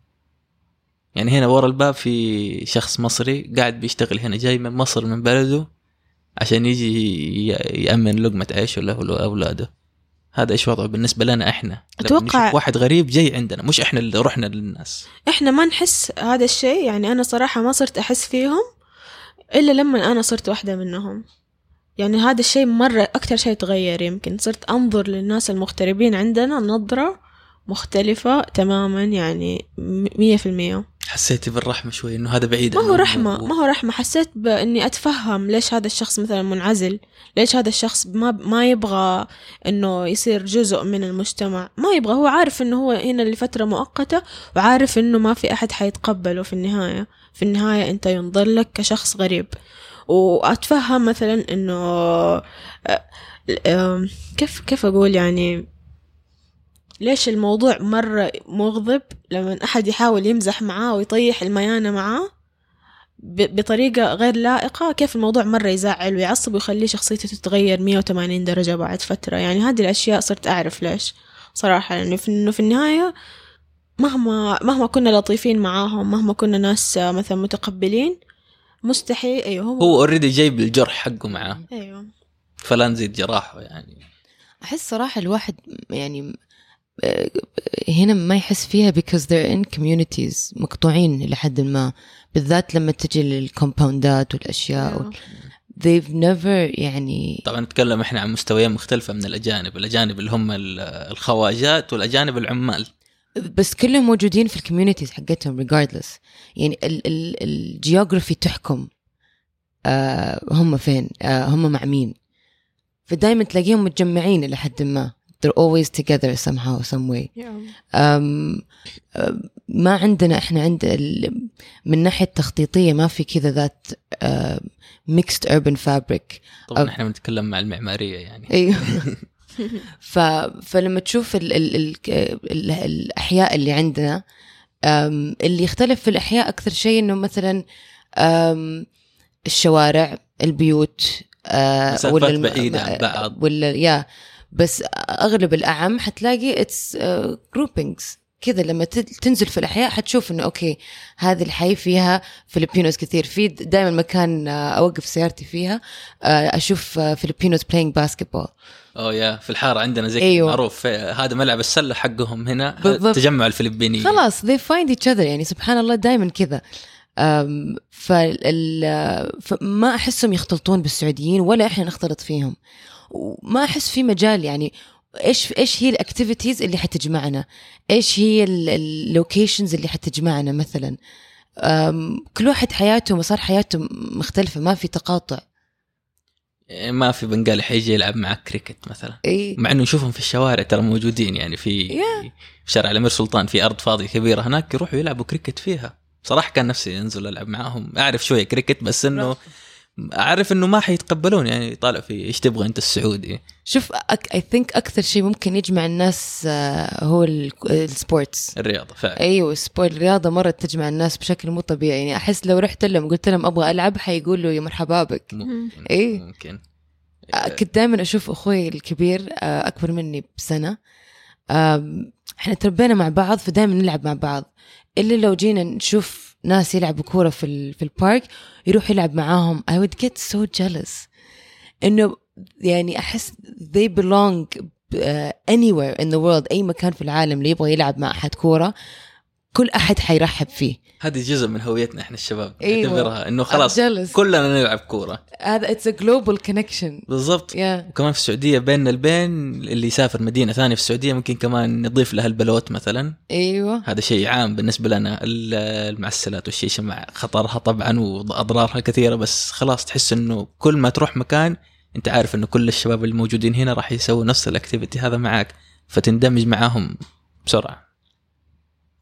يعني هنا ورا الباب في شخص مصري قاعد بيشتغل هنا جاي من مصر من بلده عشان يجي يأمن لقمة عيشه له ولأولاده هذا إيش وضعه بالنسبة لنا إحنا؟ نشوف واحد غريب جاي عندنا مش إحنا اللي رحنا للناس. إحنا ما نحس هذا الشيء يعني أنا صراحة ما صرت أحس فيهم إلا لما أنا صرت واحدة منهم. يعني هذا الشيء مرة أكتر شيء تغير يمكن. صرت أنظر للناس المغتربين عندنا نظرة مختلفة تماما يعني مية في المية. حسيتي بالرحمة شوي إنه هذا بعيد ما هو رحمة و- ما هو رحمة. حسيت بإني أتفهم ليش هذا الشخص مثلا منعزل ليش هذا الشخص ما ما يبغى إنه يصير جزء من المجتمع. ما يبغى هو عارف إنه هو هنا لفترة مؤقتة وعارف إنه ما في أحد حيتقبله في النهاية. في النهاية أنت ينظر لك كشخص غريب. وأتفهم مثلا إنه آه، كيف كيف أقول يعني؟ ليش الموضوع مرة مغضب لما أحد يحاول يمزح معاه ويطيح الميانة معاه ب- بطريقة غير لائقة؟ كيف الموضوع مرة يزعل ويعصب ويخليه شخصيته تتغير 180 درجة بعد فترة؟ يعني هذه الأشياء صرت أعرف ليش صراحة يعني في النهاية مهما مهما كنا لطيفين معاهم مهما كنا ناس مثلا متقبلين مستحيل أيوه هو, هو already جايب الجرح حقه معاه. أيوه. فلا نزيد جراحه يعني. أحس صراحة الواحد يعني هنا ما يحس فيها because they're in communities مقطوعين لحد ما بالذات لما تجي لل compoundات والأشياء أيوه. they've never يعني طبعا نتكلم إحنا عن مستويات مختلفة من الأجانب، الأجانب اللي هم ال- الخواجات والأجانب العمال. بس كلهم موجودين في ال communities حقتهم regardless يعني ال- ال- ال geography تحكم آه هم فين آه هم مع مين فدايما تلاقيهم متجمعين إلى حد ما they're always together somehow some way. أم أم، ما عندنا إحنا عند ال- من ناحية تخطيطية ما في كذا ذات mixed urban fabric. طبعا إحنا بنتكلم مع المعمارية يعني. أيوه ف... فلما تشوف ال... ال... ال... ال... الأحياء اللي عندنا أم... اللي يختلف في الأحياء أكثر شيء إنه مثلا أم... الشوارع البيوت أه... مسافات الم- بعيدة عن بعض. ولا yeah بس أغلب الأعم حتلاقي it's groupings كذا لما تنزل في الأحياء حتشوف إنه okay هذه الحي فيها Filipinos كثير. في دائما مكان آه، أوقف سيارتي فيها آه، أشوف Filipinos playing basketball أوه يا في الحارة عندنا زي أيوه. معروف. آه، هذا ملعب السلة حقهم هنا بالضبط. تجمع الفلبينيين. خلاص they find each other. يعني سبحان الله دائما كذا. فما أحسهم يختلطون بالسعوديين ولا إحنا نختلط فيهم. وما أحس في مجال يعني إيش إيش هي ال activities اللي حتجمعنا؟ إيش هي ال locations اللي حتجمعنا مثلا؟ كل واحد حياته ومسار حياته مختلفة ما في تقاطع. ما في بنغالي حيجي يلعب معك كريكت مثلا. إي. مع إنه نشوفهم في الشوارع ترى موجودين يعني في Yeah. في شارع الأمير سلطان في أرض فاضية كبيرة هناك يروحوا يلعبوا كريكت فيها. صراحة كان نفسي أنزل ألعب معاهم. أعرف شوية كريكت بس إنه أعرف إنه ما حيتقبلون يعني طالع في إيش تبغى أنت السعودي. شوف I think أكثر شيء ممكن يجمع الناس آه، هو ال sports الرياضة فعلا. أيوه sport الرياضة مرة تجمع الناس بشكل مو طبيعي. يعني أحس لو رحت لهم قلت لهم أبغى ألعب حيقولوا يا مرحبا بك. ممكن إيه. ممكن آه، كنت دائما أشوف أخوي الكبير آه، أكبر مني بسنة. إحنا تربينا مع بعض فدائما نلعب مع بعض. إلا لو جينا نشوف ناس يلعبوا كورة في في ال park يروح يلعب معاهم. I would get so jealous. إنه يعني أحس they belong uh, anywhere in the world أي مكان في العالم اللي يبغى يلعب مع أحد كورة. كل أحد حيرحب فيه. هذه جزء من هويتنا إحنا الشباب أيوة. نعتبرها إنه خلاص jealous. كلنا نلعب كورة. هذا it's a global connection. بالضبط. Yeah. وكمان في السعودية بيننا البين اللي يسافر مدينة ثانية في السعودية ممكن كمان نضيف لها البلوت مثلا. إيوه. هذا شيء عام بالنسبة لنا ال- المعسلات والشيشة مع خطرها طبعا وأضرارها كثيرة بس خلاص تحس إنه كل ما تروح مكان أنت عارف إنه كل الشباب الموجودين هنا راح يسووا نفس ال activity هذا معاك فتندمج معاهم بسرعة.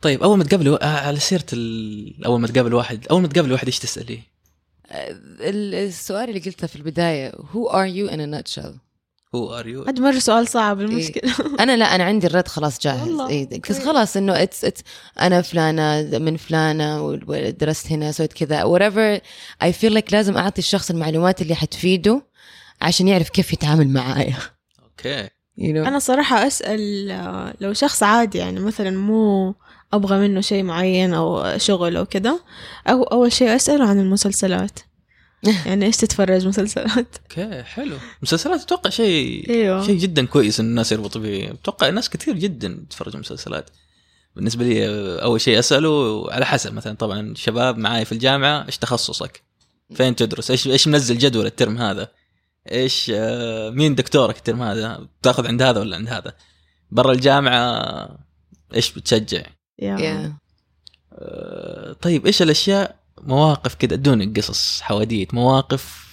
طيب أول ما تقابل آه على سيرة ال... أول ما تقابل واحد أول ما تقابل واحد إيش تسأليه؟ ال- السؤال اللي قلته في البداية who are you in a nutshell who are you هذا مرة سؤال صعب المشكلة. أنا لا أنا عندي الرد خلاص جاهز. والله. اي بس كويس. خلاص إنه it's it's أنا فلانة من فلانة ودرست هنا سويت كذا whatever. I feel like لازم أعطي الشخص المعلومات اللي حتفيده عشان يعرف كيف يتعامل معايا. أوكي. You know. أنا صراحة أسأل آه، لو شخص عادي يعني مثلا مو أبغى منه شيء معين أو شغل أو كده أو أول شيء أسأله عن المسلسلات يعني إيش تتفرج مسلسلات أوكي حلو مسلسلات أتوقع شيء أيوه شيء جدا كويس إن الناس يربطوا به أتوقع ناس كثير جدا يتفرجوا مسلسلات بالنسبة لي أول شيء أسأله على حسب مثلا طبعا شباب معاي في الجامعة إيش تخصصك؟ فين تدرس؟ إيش إيش منزل جدول الترم هذا؟ إيش آه، مين دكتورك الترم هذا؟ تأخذ عند هذا ولا عند هذا؟ برا الجامعة إيش بتشجع؟ Yeah. آه، طيب إيش الأشياء مواقف كده ادوني قصص حواديت مواقف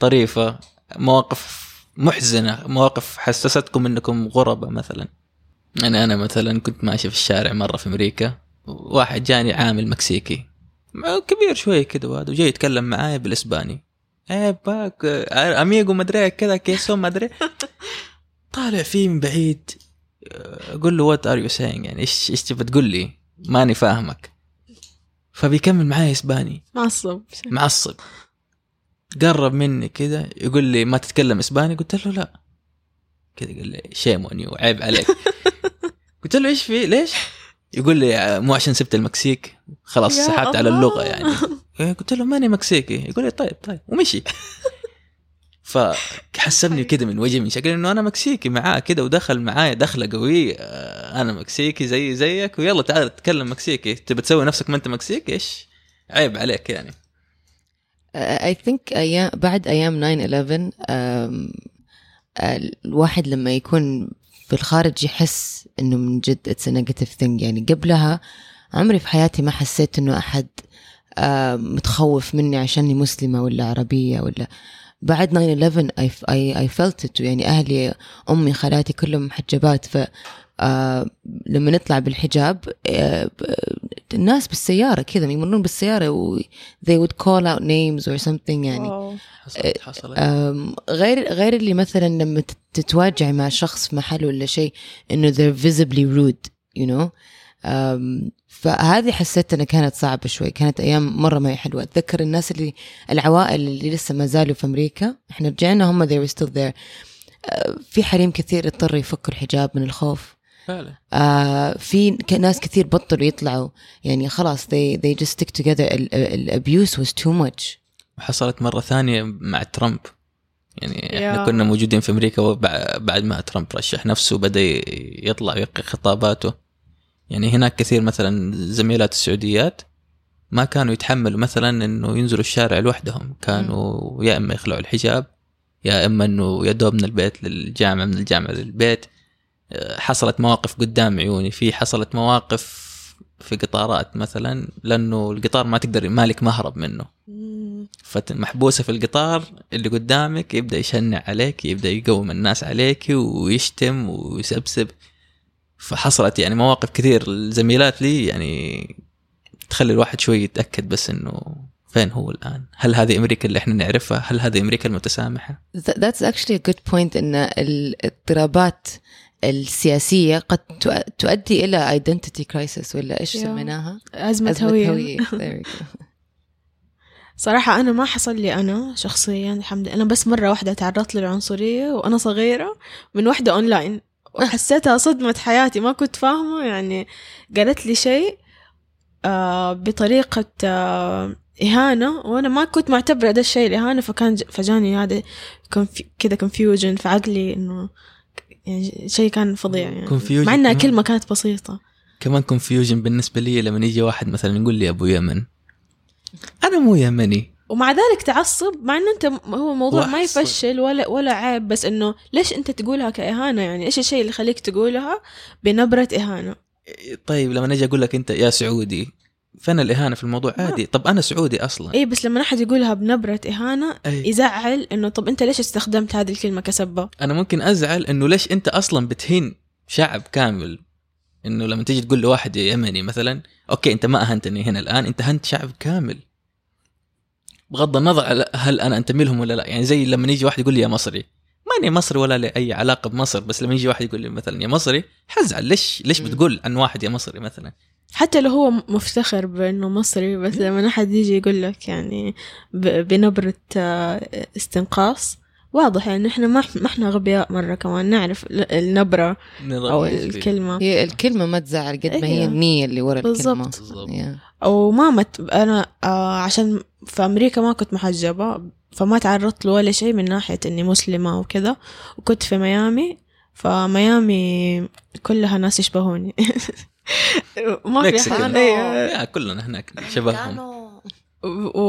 طريفة مواقف محزنة مواقف حسستكم إنكم غربة مثلا. أنا أنا مثلا كنت ماشي في الشارع مرة في أمريكا واحد جاني عامل مكسيكي. كبير شوي كده وهذا وجاي يتكلم معاي بالإسباني. إيه باك أميغو مدري كذا كيسو مدري. طالع فيه من بعيد أقول له what are you saying يعني إيش إيش تبى تقول لي؟ ماني فاهمك. فبيكمل معاي إسباني. معصب. معصب. قرب مني كده يقول لي ما تتكلم إسباني؟ قلت له لا. كذا قال لي shame on you عيب عليك. قلت له إيش في؟ ليش؟ يقول لي مو عشان سبت المكسيك. خلاص سحبت على. اللغة يعني. إيه، قلت له ماني مكسيكي. يقول لي طيب طيب. ومشي. فحسبني كده من وجهي من شكل إنه أنا مكسيكي معاه كده ودخل معايا دخلة قوية. آه، أنا مكسيكي زي زيك. ويلا تعال تتكلم مكسيكي. تبي تسوي نفسك ما أنت مكسيكي؟ إيش؟ عيب عليك يعني. I think أيام بعد أيام 9/11 أم، الواحد لما يكون في الخارج يحس إنه من جد a negative thing. يعني قبلها عمري في حياتي ما حسيت إنه أحد أم، متخوف مني عشاني مسلمة ولا عربية ولا بعد 9/11 I, I, I felt it يعني أهلي أمي خالاتي كلهم محجبات. ف آه لما نطلع بالحجاب آه الناس بالسيارة كذا يمرون بالسيارة و they would call out names or something يعني واو. حصلت حصلت. أم، غير غير اللي مثلا لما تت- تتواجع مع شخص في محل ولا شيء إنه they're visibly rude you know فهذه حسيت إنها كانت صعبة شوي كانت أيام مرة ما هي حلوة. أتذكر الناس اللي العوائل اللي لسه ما زالوا في أمريكا إحنا رجعنا هم they were still there. أه، في حريم كثير اضطروا يفكوا الحجاب من الخوف. فعلا. آه في ناس كثير بطلوا يطلعوا. يعني خلاص they they just stick together. ال- ال- الابيوس was too much. وحصلت مرة ثانية مع ترامب. يعني إحنا يا. كنا موجودين في أمريكا وبع- بعد ما ترامب رشح نفسه بدا يطلع ويلقي خطاباته. يعني هناك كثير مثلا زميلات السعوديات ما كانوا يتحملوا مثلا إنه ينزلوا الشارع لوحدهم. كانوا يا إما يخلعوا الحجاب يا إما إنه يا دوب من البيت للجامعة من الجامعة للبيت. أه، حصلت مواقف قدام عيوني. في حصلت مواقف في قطارات مثلا لأنه القطار ما تقدر مالك مهرب منه. فمحبوسة في القطار اللي قدامك يبدأ يشنع عليك يبدأ يقوم الناس عليك ويشتم ويسبسب. فحصلت يعني مواقف كثير الزميلات لي يعني تخلي الواحد شوي يتأكد بس إنه فين هو الآن؟ هل هذه أمريكا اللي إحنا نعرفها؟ هل هذه أمريكا المتسامحة؟ Th- that's actually a good point إن الاضطرابات السياسية قد تؤ- تؤدي إلى identity crisis ولا إيش Yeah. سميناها؟ أزمة هوية هوية go. صراحة أنا ما حصل لي أنا شخصيا الحمد لله أنا بس مرة واحدة تعرضت للعنصرية وأنا صغيرة من واحدة أونلاين وحسيتها صدمة حياتي ما كنت فاهمة يعني قالت لي شيء آه بطريقة آه إهانة وأنا ما كنت معتبرة ده الشيء الإهانة فكان فجاني هذا كده confusion في عقلي إنه يعني شيء كان فظيع يعني. Confusion مع إنها. كلمة كانت بسيطة. كمان كونفيوجن بالنسبة لي لما يجي واحد مثلا يقول لي أبو يمن أنا مو يمني. ومع ذلك تعصب مع إنه أنت هو الموضوع ما. يفشل ولا ولا عيب بس إنه ليش أنت تقولها كإهانة؟ يعني إيش الشيء اللي يخليك تقولها بنبرة إهانة؟ طيب لما أجي أقول لك أنت يا سعودي فين الإهانة في الموضوع؟ عادي. طب أنا سعودي أصلا. اي بس لما أحد يقولها بنبرة إهانة أي. يزعل إنه طب أنت ليش استخدمت هذه الكلمة كسبة؟ أنا ممكن أزعل إنه ليش أنت أصلا بتهين شعب كامل؟ إنه لما تيجي تقول لواحد يمني مثلا أوكي أنت ما أهنتني هنا الآن أنت اهنت شعب كامل. بغض النظر هل أنا انتمي لهم ولا لا. يعني زي لما يجي واحد يقول لي يا مصري ماني مصري ولا لي أي علاقة بمصر بس لما يجي واحد يقول لي مثلا يا مصري حزعل ليش ليش. بتقول عن واحد يا مصري مثلا؟ حتى لو هو مفتخر بأنه مصري بس لما أحد يجي يقول لك يعني ب- بنبرة آه، استنقاص واضح يعني إحنا ما ما إحنا غبياء مرة كمان نعرف ال- النبرة أو الكلمة. هي الكلمة ما تزعل قد ما هي أيوة. النية اللي ورا الكلمة. بالضبط. أو ما مت أنا آه عشان في أمريكا ما كنت محجبة فما تعرضت له ولا شيء من ناحية إني مسلمة وكذا وكنت في ميامي فميامي كلها ناس يشبهوني. ما في. حد كلنا هناك شبههم.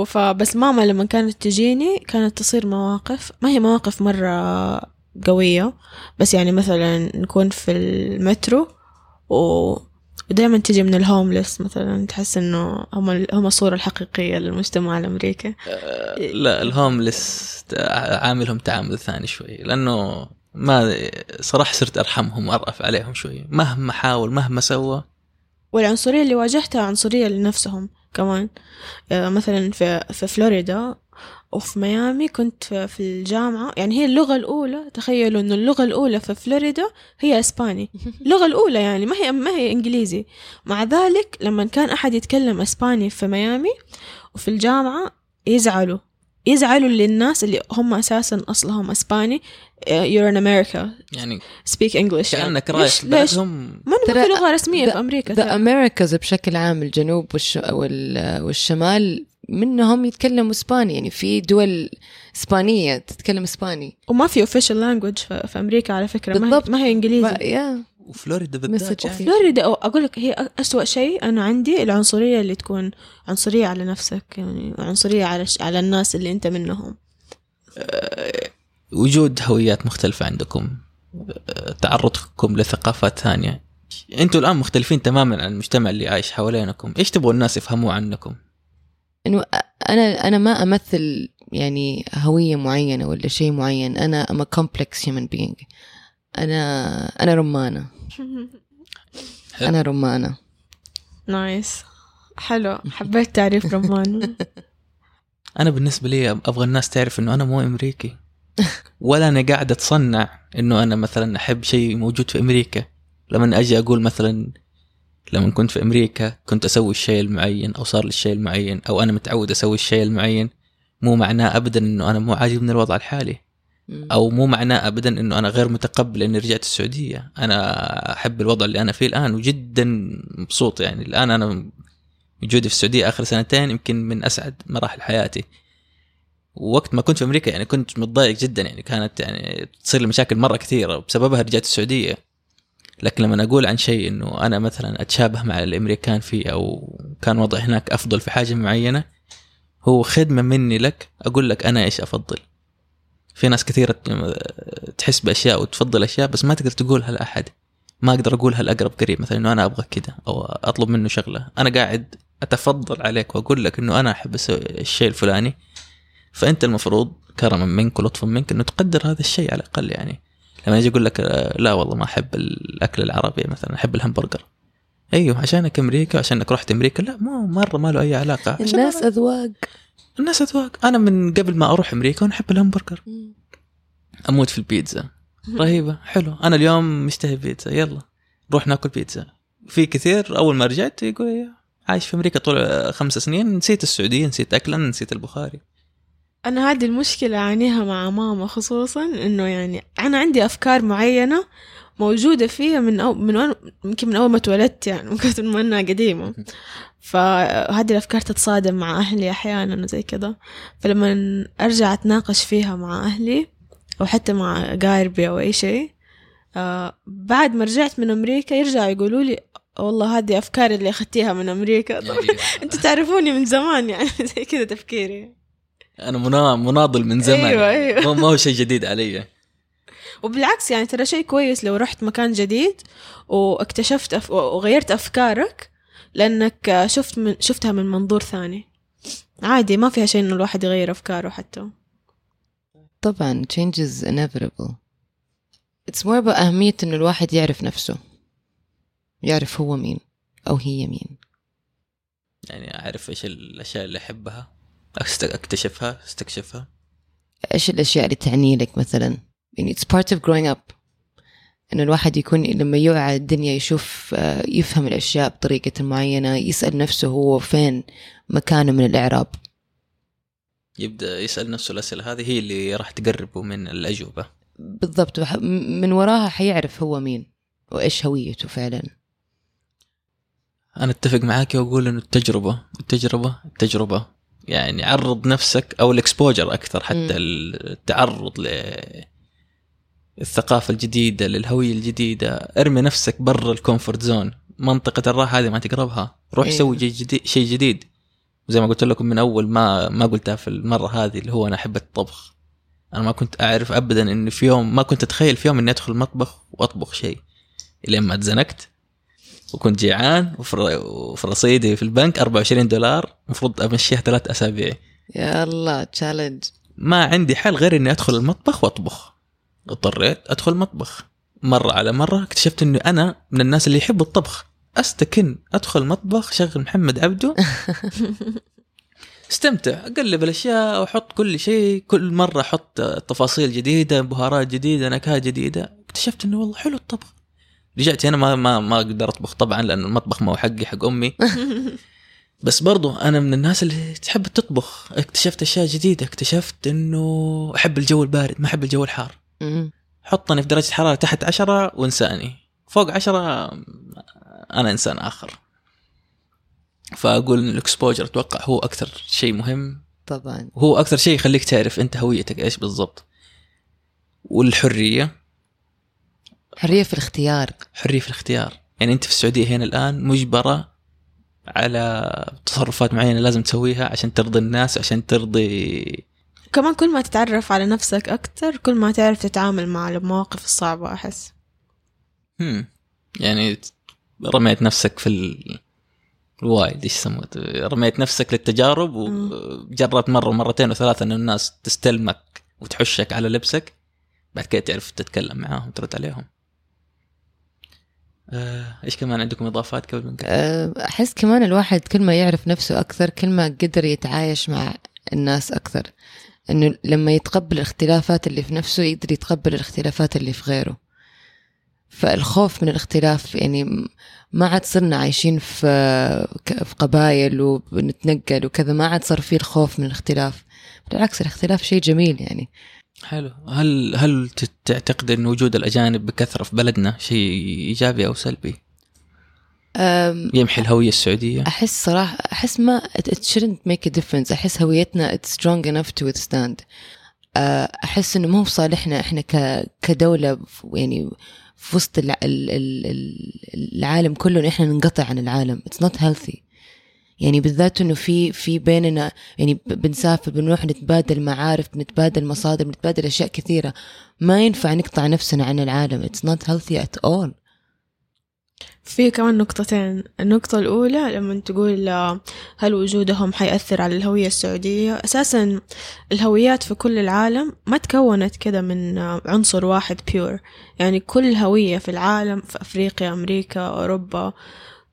فبس ماما لما كانت تجيني كانت تصير مواقف ما هي مواقف مرة قوية بس يعني مثلا نكون في المترو و ودائما تجي من الهوملس مثلا تحس إنه هم هم الصورة الحقيقية للمجتمع الأمريكي. لا الهوملس عاملهم تعامل ثاني شوي لأنه ما صراحة صرت أرحمهم وأرأف عليهم شوي مهما حاول مهما سوى. والعنصرية اللي واجهتها عنصرية لنفسهم. كمان. آه، مثلا في في فلوريدا وفي ميامي كنت في في الجامعة يعني هي اللغة الأولى تخيلوا إنه اللغة الأولى في فلوريدا هي إسباني. اللغة الأولى يعني ما هي ما هي إنجليزي. مع ذلك لما كان أحد يتكلم إسباني في ميامي وفي الجامعة يزعلوا. يزعلوا للناس اللي هم أساسا أصلهم إسباني آه، you're in America. يعني speak English. كأنك يعني. رايح بلدهم ما في ترى لغة رسمية the- في أمريكا. the. امريكاز بشكل عام الجنوب والش... وال... والشمال منهم يتكلموا إسباني. يعني في دول إسبانية تتكلم إسباني. وما في official language في, في أمريكا على فكرة. ما هي, بالضبط. ما هي إنجليزي. ما... وفلوريدا بالذات يعني. فلوريدا أو أقول لك هي أسوأ شيء أنا عندي العنصرية اللي تكون عنصرية على نفسك يعني عنصرية على ش... على الناس اللي أنت منهم. وجود هويات مختلفة عندكم. أه، تعرضكم لثقافات ثانية. أنتوا الآن مختلفين تماما عن المجتمع اللي عايش حوالينكم. إيش تبغوا الناس يفهموه عنكم؟ إنه أنا أنا ما أمثل يعني هوية معينة ولا شيء معين. أنا ام complex human being. أنا أنا رمانة. أنا رمانة. نايس حلو. حبيت تعريف رمان. أنا بالنسبة لي أبغى الناس تعرف إنه أنا مو أمريكي. ولا أنا قاعد أتصنع إنه أنا مثلا أحب شيء موجود في أمريكا. لما أجي أقول مثلا لما كنت في أمريكا كنت أسوي الشيء المعين أو صار لي الشيء المعين أو أنا متعود أسوي الشيء المعين. مو معناه ابدا إنه أنا مو عاجبني الوضع الحالي. أو مو معناه ابدا إنه أنا غير متقبل إني رجعت السعودية. أنا أحب الوضع اللي أنا فيه الآن وجدا مبسوط يعني. الآن أنا وجودي في السعودية آخر سنتين يمكن من أسعد مراحل حياتي. ووقت ما كنت في أمريكا يعني كنت متضايق جدا يعني. كانت يعني تصير لي مشاكل مرة كثيرة وبسببها رجعت السعودية. لكن لما أقول عن شيء إنه أنا مثلا أتشابه مع الأمريكان فيه أو كان وضعي هناك أفضل في حاجة معينة هو خدمة مني لك أقول لك أنا إيش أفضل. في ناس كثيرة تحس بأشياء وتفضل أشياء بس ما تقدر تقولها لاحد ما أقدر اقولها لاقرب قريب مثلا إنه أنا أبغى كذا أو أطلب منه شغلة. أنا قاعد أتفضل عليك وأقول لك إنه أنا أحب الشيء الفلاني. فأنت المفروض كرما منك ولطفا منك إنه تقدر هذا الشيء على الأقل يعني. لما يجي يقول لك لا والله ما أحب الأكل العربي مثلا أحب الهمبرجر. أيوه عشانك أمريكا عشانك رحت أمريكا لا مو مرة ما له أي علاقة. الناس أذواق. الناس أذواق. أنا من قبل ما أروح أمريكا وأنا أحب الهمبرجر. أموت في البيتزا. رهيبة. حلو. أنا اليوم مشتهي بيتزا يلا. نروح ناكل بيتزا. في كثير. أول ما رجعت يقول عايش في أمريكا طول خمس سنين. نسيت السعودية نسيت اكلنا نسيت البخاري. أنا هذه المشكلة أعانيها مع ماما خصوصا إنه يعني أنا عندي أفكار معينة موجودة فيها من أو من وين يمكن من أول ما اتولدت يعني من كثر ما إنها قديمة. فهذه الأفكار تتصادم مع أهلي أحيانا وزي كذا. فلما أرجع أتناقش فيها مع أهلي أو حتى مع قاربي أو أي شيء آه بعد ما رجعت من أمريكا يرجعوا يقولوا لي والله هذه أفكار اللي أخذتيها من أمريكا. طب أنتوا تعرفوني من زمان يعني زي كذا تفكيري. أنا منا- مناضل من زمان. أيوة، يعني. أيوة. ما هو شيء جديد علي. وبالعكس يعني ترى شيء كويس لو رحت مكان جديد واكتشفت أف... وغيرت أفكارك لأنك شفت من شفتها من منظور ثاني. عادي ما فيها شيء إنه الواحد يغير أفكاره حتى. طبعا change is inevitable. It's more about أهمية إنه الواحد يعرف نفسه. يعرف هو مين أو هي مين. يعني أعرف إيش الأشياء اللي أحبها أست- أكتشفها أستكشفها. إيش الأشياء اللي تعني لك مثلا؟ يعني it's part of growing up. إنه الواحد يكون لما يوعى الدنيا يشوف آه، يفهم الأشياء بطريقة معينة يسأل نفسه هو فين مكانه من الإعراب. يبدأ يسأل نفسه الأسئلة. هذه هي اللي راح تقربه من الأجوبة. بالضبط. من وراها حيعرف هو مين وإيش هويته فعلا. أنا أتفق معاك وأقول إنه التجربة التجربة التجربة. يعني عرض نفسك أو الإكسبوجر أكثر حتى مم. التعرض للثقافه الجديدة للهوية الجديدة. ارمي نفسك برا ال comfort zone. منطقة الراحة هذه ما تقربها. روح إيه. سوي شيء جديد شيء جديد. زي ما قلت لكم من أول ما ما قلتها في المرة هذه اللي هو أنا أحب الطبخ. أنا ما كنت أعرف ابدا انه في يوم ما كنت أتخيل في يوم إني أدخل المطبخ وأطبخ شيء. إلين ما اتزنقت وكنت جيعان وفي رصيدي في البنك 24 دولار المفروض أمشيها ثلاث أسابيع. يا الله challenge ما عندي حل غير إني أدخل المطبخ وأطبخ. اضطريت ادخل المطبخ مرة على مرة اكتشفت إنه أنا من الناس اللي يحبوا الطبخ. أستكن أدخل المطبخ شغل محمد عبده. استمتع أقلب الأشياء وأحط كل شيء. كل مرة أحط تفاصيل جديدة بهارات جديدة نكهات جديدة. اكتشفت إنه والله حلو الطبخ. رجعت هنا ما ما ما أقدر أطبخ طبعا لأن المطبخ ما هو حقي حق أمي. بس برضو أنا من الناس اللي تحب تطبخ. اكتشفت أشياء جديدة. اكتشفت إنه أحب الجو البارد ما أحب الجو الحار. حطني في درجة حرارة تحت عشرة وانساني. فوق عشرة أنا إنسان آخر. فأقول إن الإكسبوجر أتوقع هو أكثر شيء مهم. طبعا. وهو أكثر شيء يخليك تعرف أنت هويتك إيش بالضبط. والحرية. حرية في الاختيار. حرية في الاختيار. يعني أنت في السعودية هنا الآن مجبرة على تصرفات معينة لازم تسويها عشان ترضي الناس عشان ترضي كمان كل ما تتعرف على نفسك أكتر كل ما تعرف تتعامل مع المواقف الصعبة أحس. هم. يعني رميت نفسك في ال... الوايد إيش يسموه؟ رميت نفسك للتجارب وجربت مرة ومرتين وثلاثة إن الناس تستلمك وتحشك على لبسك بعد كده تعرف تتكلم معاهم ترد عليهم. آه، إيش كمان عندكم إضافات قبل ما؟ أه، أحس كمان الواحد كل ما يعرف نفسه أكثر كل ما قدر يتعايش مع الناس أكثر. إنه لما يتقبل الاختلافات اللي في نفسه يقدر يتقبل الاختلافات اللي في غيره. فالخوف من الاختلاف يعني ما عاد صرنا عايشين في في قبائل وبنتنقل وكذا ما عاد صار فيه الخوف من الاختلاف. بالعكس الاختلاف شيء جميل يعني. حلو. هل هل تعتقد إن وجود الأجانب بكثرة في بلدنا شيء إيجابي أو سلبي؟ يمحي الهوية السعودية؟ أحس صراحة أحس ما it, shouldn't make a difference. أحس هويتنا it's strong enough to withstand. أه، أحس إنه مو بصالحنا إحنا ك كدولة يعني في وسط الع- ال- ال- ال- العالم كله إن إحنا ننقطع عن العالم. It's not healthy. يعني بالذات إنه في في بيننا يعني بنسافر بنروح نتبادل معارف بنتبادل مصادر بنتبادل أشياء كثيرة. ما ينفع نقطع نفسنا عن العالم. It's not healthy at all. في كمان نقطتين. النقطة الأولى لما تقول آه، هل وجودهم حيأثر على الهوية السعودية؟ أساسا الهويات في كل العالم ما تكونت كده من آه، عنصر واحد بيور يعني كل هوية في العالم في أفريقيا أمريكا أوروبا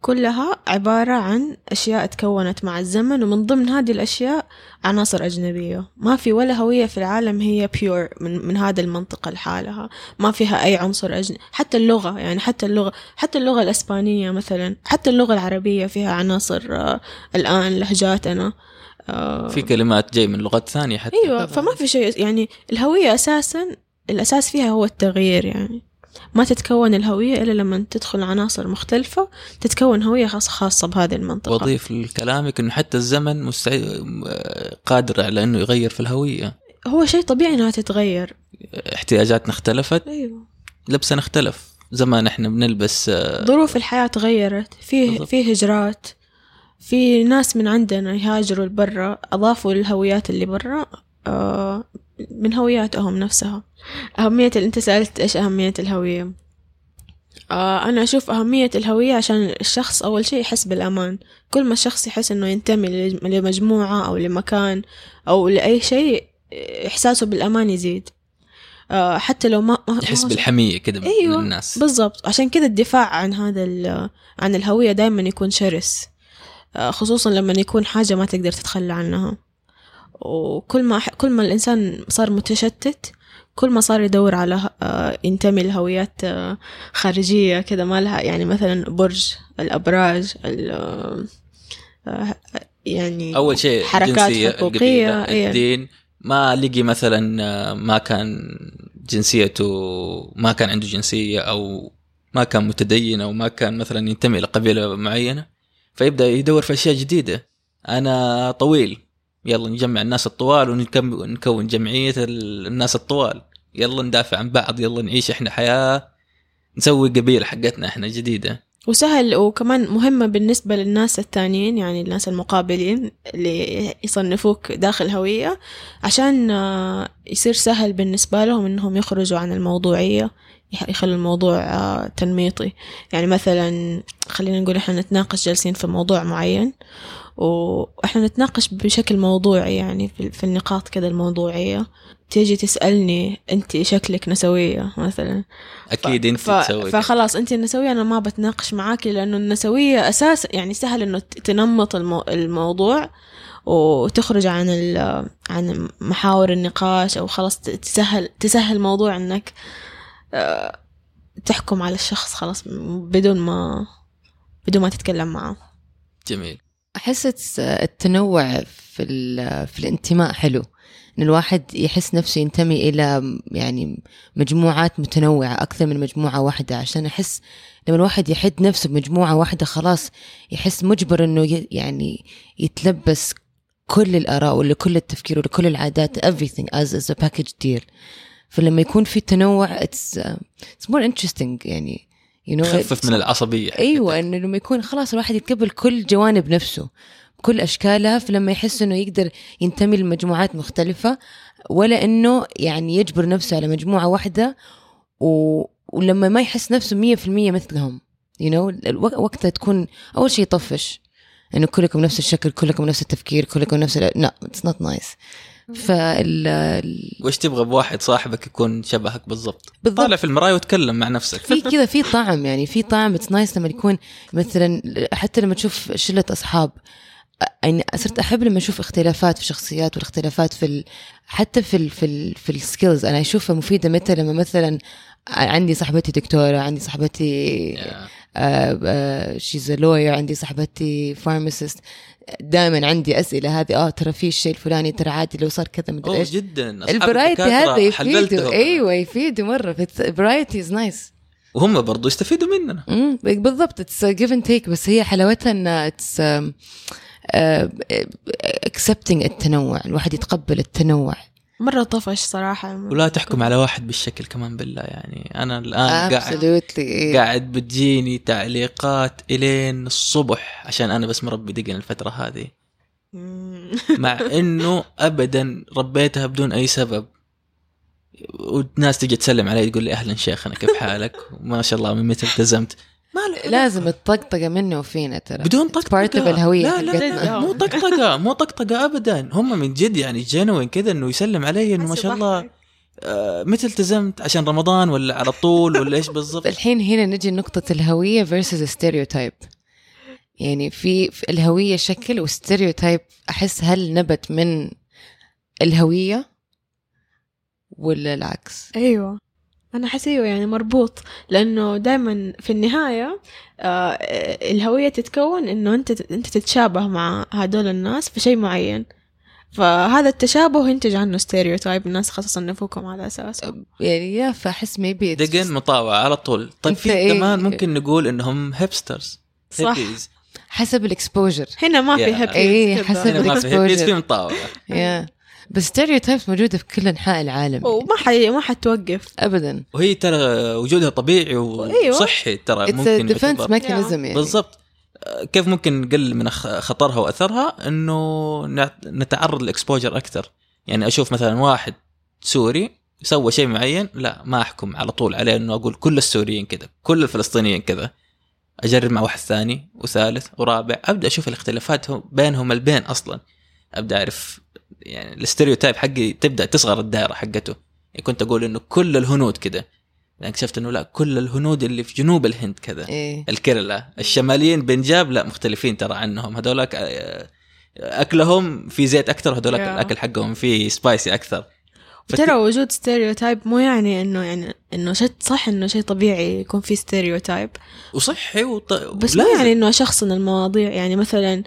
كلها عبارة عن أشياء تكونت مع الزمن ومن ضمن هذه الأشياء عناصر أجنبية. ما في ولا هوية في العالم هي بيور من, من هذا المنطقة لحالها. ما فيها أي عنصر أجنبي حتى اللغة يعني حتى اللغة حتى اللغة الإسبانية مثلا حتى اللغة العربية فيها عناصر آه الآن لهجاتنا. آه في كلمات جاي من لغات ثانية حتى. طبعاً. فما في شيء يعني الهوية أساسا الأساس فيها هو التغيير يعني. ما تتكون الهوية إلا لما تدخل عناصر مختلفة تتكون هوية خاصه خاصة بهذه المنطقة. وأضيف لكلامك إنه حتى الزمن مستعد قادر على إنه يغير في الهوية. هو شيء طبيعي إنها تتغير. احتياجاتنا اختلفت أيوه. لبسنا اختلف. زمان إحنا بنلبس آه، ظروف الحياة تغيرت. في بالضبط. في هجرات. في ناس من عندنا يهاجروا لبرا أضافوا للهويات اللي برا آه من هوياتهم نفسها. أهمية أنت سألت إيش أهمية الهوية. آه أنا أشوف أهمية الهوية عشان الشخص أول شيء يحس بالأمان. كل ما الشخص يحس إنه ينتمي لمجموعة أو لمكان أو لأي شيء إحساسه بالأمان يزيد. آه حتى لو ما يحس بالحمية كده من أيوة الناس. بالضبط. عشان كذا الدفاع عن هذا ال- عن الهوية دائما يكون شرس. آه، خصوصا لما يكون حاجة ما تقدر تتخلى عنها. وكل ما كل ما الإنسان صار متشتت كل ما صار يدور على آه، ينتمي لهويات آه، خارجية كذا ما لها يعني مثلا برج الأبراج ال- آه، يعني أول شيء حركات جنسية حقوقية، إيه. الدين ما لقي مثلا ما كان جنسيته ما كان عنده جنسية أو ما كان متدين أو ما كان مثلا ينتمي لقبيلة معينة فيبدأ يدور في أشياء جديدة أنا طويل يلا نجمع الناس الطوال ونكون جمعية ال- الناس الطوال. يلا ندافع عن بعض يلا نعيش إحنا حياة نسوي قبيله حقتنا إحنا جديدة. وسهل وكمان مهمة بالنسبة للناس التانيين يعني الناس المقابلين اللي يصنفوك داخل هوية عشان آه، يصير سهل بالنسبة لهم إنهم يخرجوا عن الموضوعية يخلوا الموضوع آه، تنميطي. يعني مثلا خلينا نقول إحنا نتناقش جالسين في موضوع معين وإحنا نتناقش بشكل موضوعي يعني في النقاط كده الموضوعية. تيجي تسألني أنت شكلك نسوية مثلا. أكيد أنت ف... تسوي. فخلاص أنت النسوية أنا ما بتناقش معاكي لأنه النسوية أساس يعني سهل إنه ت- تنمط المو... الموضوع وتخرج عن ال... عن محاور النقاش أو خلاص تسهل تسهل موضوع إنك آه، تحكم على الشخص خلاص بدون ما بدون ما تتكلم معه. جميل. أحس التنوع في في الانتماء حلو. إن الواحد يحس نفسه ينتمي إلى يعني مجموعات متنوعة أكثر من مجموعة واحدة عشان أحس لما الواحد يحد نفسه بمجموعة واحدة خلاص يحس مجبر إنه يعني يتلبس كل الآراء ولكل التفكير ولكل العادات everything as as a package deal. فلما يكون في تنوع it's, uh, it's more interesting يعني. You know خفف من العصبية أيوه إنه لما يكون خلاص الواحد يتقبل كل جوانب نفسه كل اشكالها فلما يحس إنه يقدر ينتمي لمجموعات مختلفة ولا إنه يعني يجبر نفسه على مجموعة واحدة و... ولما ما يحس نفسه مية في المية مثلهم. You know وقتها تكون أول شيء يطفش. إنه كلكم نفس الشكل كلكم نفس التفكير كلكم نفس. لا it's not nice فال ال- وش تبغى بواحد صاحبك يكون شبهك بالضبط؟ بالضبط. طالع في المراية وتكلم مع نفسك. في كذا في طعم يعني في طعم. it's nice لما يكون مثلا حتى لما تشوف شلة أصحاب يعني صرت أحب لما أشوف اختلافات في الشخصيات والاختلافات في ال... حتى في ال... في ال... في ال skills أنا أشوفها مفيدة متى؟ لما مثلا عندي صاحبتي دكتورة عندي صاحبتي she's lawyer عندي صاحبتي pharmacist دائما عندي أسئلة هذه آه ترى في الشيء الفلاني ترى عادي لو صار كذا مدري إيش. جدا. الفرايتي الدكاترة هذا. يفيدوا. أيوه يفيدوا مرة ال variety is nice وهم برضو يستفيدوا مننا. امم بالضبط it's give and take بس هي حلاوتها إن it's accepting التنوع الواحد يتقبل التنوع. مرة طفش صراحة. ولا تحكم على واحد بالشكل كمان بالله يعني أنا الآن قاعد absolutely قاعد بتجيني تعليقات إلين الصبح عشان أنا بس مربي دقن الفترة هذه. مع إنه ابدا ربيتها بدون أي سبب. والناس تجي تسلم علي تقول لي أهلا شيخنا كيف حالك؟ ما شاء الله من متى التزمت؟ ما له لازم الطقطقة منه وفينا ترى. بدون طقطقة. of الهوية لا لا. لا مو طقطقة مو طقطقة ابدا. هم من جد يعني جنوين كذا إنه يسلم علي إنه ما شاء الله آه، متى التزمت؟ عشان رمضان ولا على طول ولا إيش بالضبط؟ الحين هنا نجي نقطة الهوية versus stereotype. يعني في الهوية شكل وستيريوتايب أحس هل نبت من الهوية ولا العكس؟ أيوه. أنا احس أيوه يعني مربوط لأنه دائما في النهاية آه الهوية تتكون إنه أنت أنت تتشابه مع هدول الناس في شيء معين فهذا التشابه ينتج عنه stereotype الناس خاصة صنفوكم على اساسه يعني يا it's دقن just- مطاوعة على طول طيب أنت في إيه؟ كمان ممكن نقول إنهم hipsters صح. هيبيز حسب ال exposure هنا ما في. هابي إيه، حسب هنا ما في هيبيز. في مطاوعة بس stereotypes موجودة في كل أنحاء العالم. وما حي ما حتوقف. أبدا. وهي ترى وجودها طبيعي أيوة. وصحي ترى it's a ممكن يعتبر. mechanism يعني. بالضبط. كيف ممكن نقلل من خطرها وأثرها؟ إنه نع- نتعرض ل exposure أكثر. يعني أشوف مثلا واحد سوري سوى شيء معين لا ما أحكم على طول عليه إنه أقول كل السوريين كذا كل الفلسطينيين كذا. أجرب مع واحد ثاني وثالث ورابع أبدأ أشوف الاختلافات هم- بينهم البين أصلا. أبدأ أعرف يعني ال stereotype حقي تبدأ تصغر الدائرة حقته. يعني كنت أقول إنه كل الهنود كذا يعني اكتشفت إنه لا كل الهنود اللي في جنوب الهند كذا. إيه. الكيرلا الشماليين بنجاب لا مختلفين ترى عنهم. هذولاك آه، أكلهم في زيت أكثر هذولاك Yeah. الأكل حقهم فيه spicy أكثر فت- ترى وجود stereotype مو يعني إنه يعني إنه شيء صح إنه شيء طبيعي يكون في stereotype. وصحي وط... بس مو يعني إنه اشخصن المواضيع يعني مثلا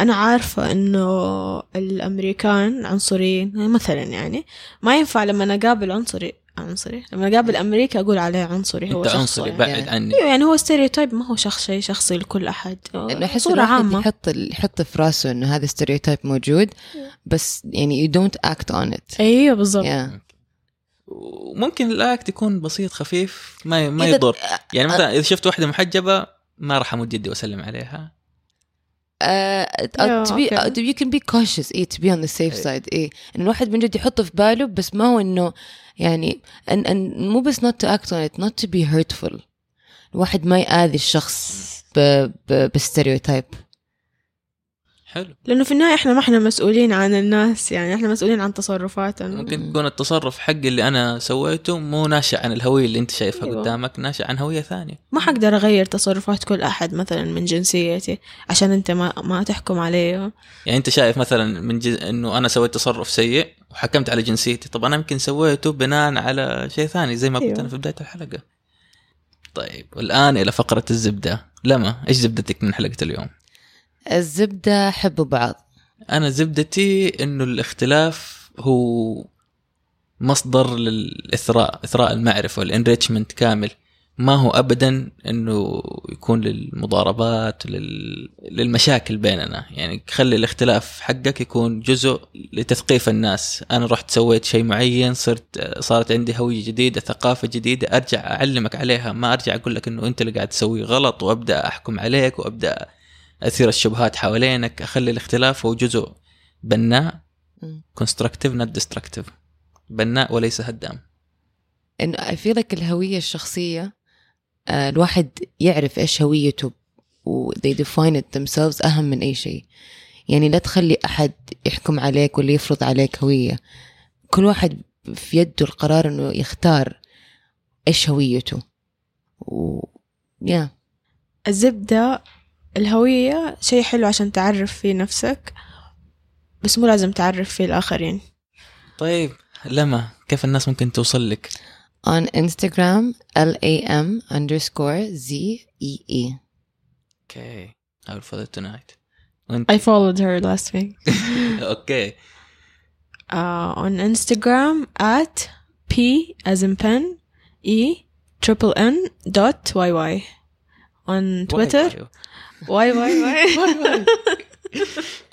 أنا عارفة إنه الأمريكان عنصريين مثلا يعني ما ينفع لما أنا أقابل عنصري عنصري؟ لما أقابل أمريكا أقول عليه عنصري هو شخص عنصري يعني. بعد يعني. عني. أيوه يعني هو stereotype ما هو شخص شيء شخصي لكل انه أحس صورة عامة. يحط يحط في راسه إنه هذا stereotype موجود بس يعني you don't act on it. أيوه بالضبط. Yeah. وممكن ال act يكون بسيط خفيف ما ما يضر. يعني مثلا إذا شفت واحدة محجبة ما راح أمد يدي وأسلم عليها. Uh, Yeah, to be okay. uh, you can be cautious إيه to be on the safe إيه. side إيه إن الواحد من جد يحطه في باله بس ما هو إنه يعني and, and مو بس not to act on it not to be hurtful الواحد ما يآذي الشخص ب ب بستيريوتايب حلو. لأنه في النهاية إحنا ما إحنا مسؤولين عن الناس يعني إحنا مسؤولين عن تصرفاتنا. ممكن يكون التصرف حقي اللي أنا سويته مو ناشئ عن الهوية اللي أنت شايفها أيوة. قدامك ناشئ عن هوية ثانية. ما حقدر أغير تصرفات كل أحد مثلا من جنسيتي عشان أنت ما ما تحكم عليه. يعني أنت شايف مثلا من جز... إنه أنا سويت تصرف سيء وحكمت على جنسيتي طب أنا يمكن سويته بناء على شيء ثاني زي ما قلت أيوة. أنا في بداية الحلقة. طيب والآن إلى فقرة الزبدة. لما؟ إيش زبدتك من حلقة اليوم؟ الزبدة حبوا بعض. أنا زبدتي إنه الاختلاف هو مصدر للإثراء إثراء المعرفة وال enrichment كامل. ما هو ابدا إنه يكون للمضاربات لل... للمشاكل بيننا. يعني خلي الاختلاف حقك يكون جزء لتثقيف الناس. أنا رحت سويت شيء معين صرت صارت عندي هوية جديدة ثقافة جديدة أرجع أعلمك عليها. ما أرجع أقول لك إنه أنت اللي قاعد تسويه غلط وأبدأ أحكم عليك وأبدأ أثير الشبهات حوالينك أخلي الاختلاف هو جزء بناء. constructive not destructive بناء وليس هدام. إنه I feel like الهوية الشخصية آه، الواحد يعرف إيش هويته و they define it themselves أهم من أي شيء. يعني لا تخلي أحد يحكم عليك ولا يفرض عليك هوية. كل واحد في يده القرار إنه يختار إيش هويته. و yeah. الزبدة الهوية شيء حلو عشان تعرف فيه نفسك بس مو لازم تعرف فيه الآخرين طيب لما كيف الناس ممكن توصل لك on Instagram L A M underscore Z E E okay I will follow tonight وانت I followed her last week أوكي uh, on Instagram at P as in pen E triple N dot YY on Twitter? واي- Y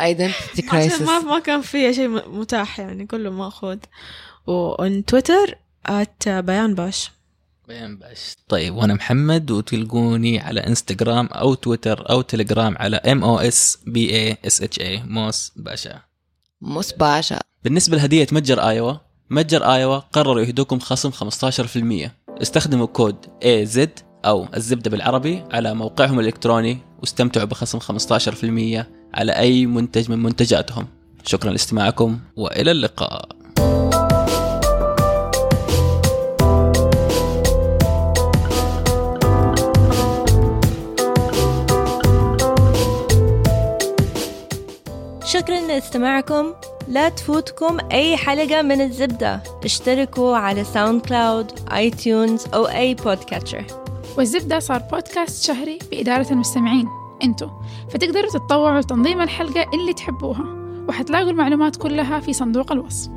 identity عشان crisis. ما ما كان فيها شيء متاح يعني كله مأخوذ. وon تويتر at بيان باش بيان باش طيب وأنا محمد وتلقوني على انستغرام أو تويتر أو تليجرام على ام أو اس بي اي اس اتش اي موس باشا. مش باشا. بالنسبة لهدية متجر ايوا متجر ايوا قرروا يهدوكم خصم 15% استخدموا كود AZ أو الزبدة بالعربي على موقعهم الإلكتروني واستمتعوا بخصم 15% على أي منتج من منتجاتهم. شكرا لاستماعكم وإلى اللقاء. شكرا لاستماعكم. لا تفوتكم أي حلقة من الزبدة. اشتركوا على ساوند كلاود آي تيونز أو أي podcatcher والزبدة صار بودكاست شهري بإدارة المستمعين أنتو. فتقدروا تتطوعوا لتنظيم الحلقة اللي تحبوها وحتلاقوا المعلومات كلها في صندوق الوصف.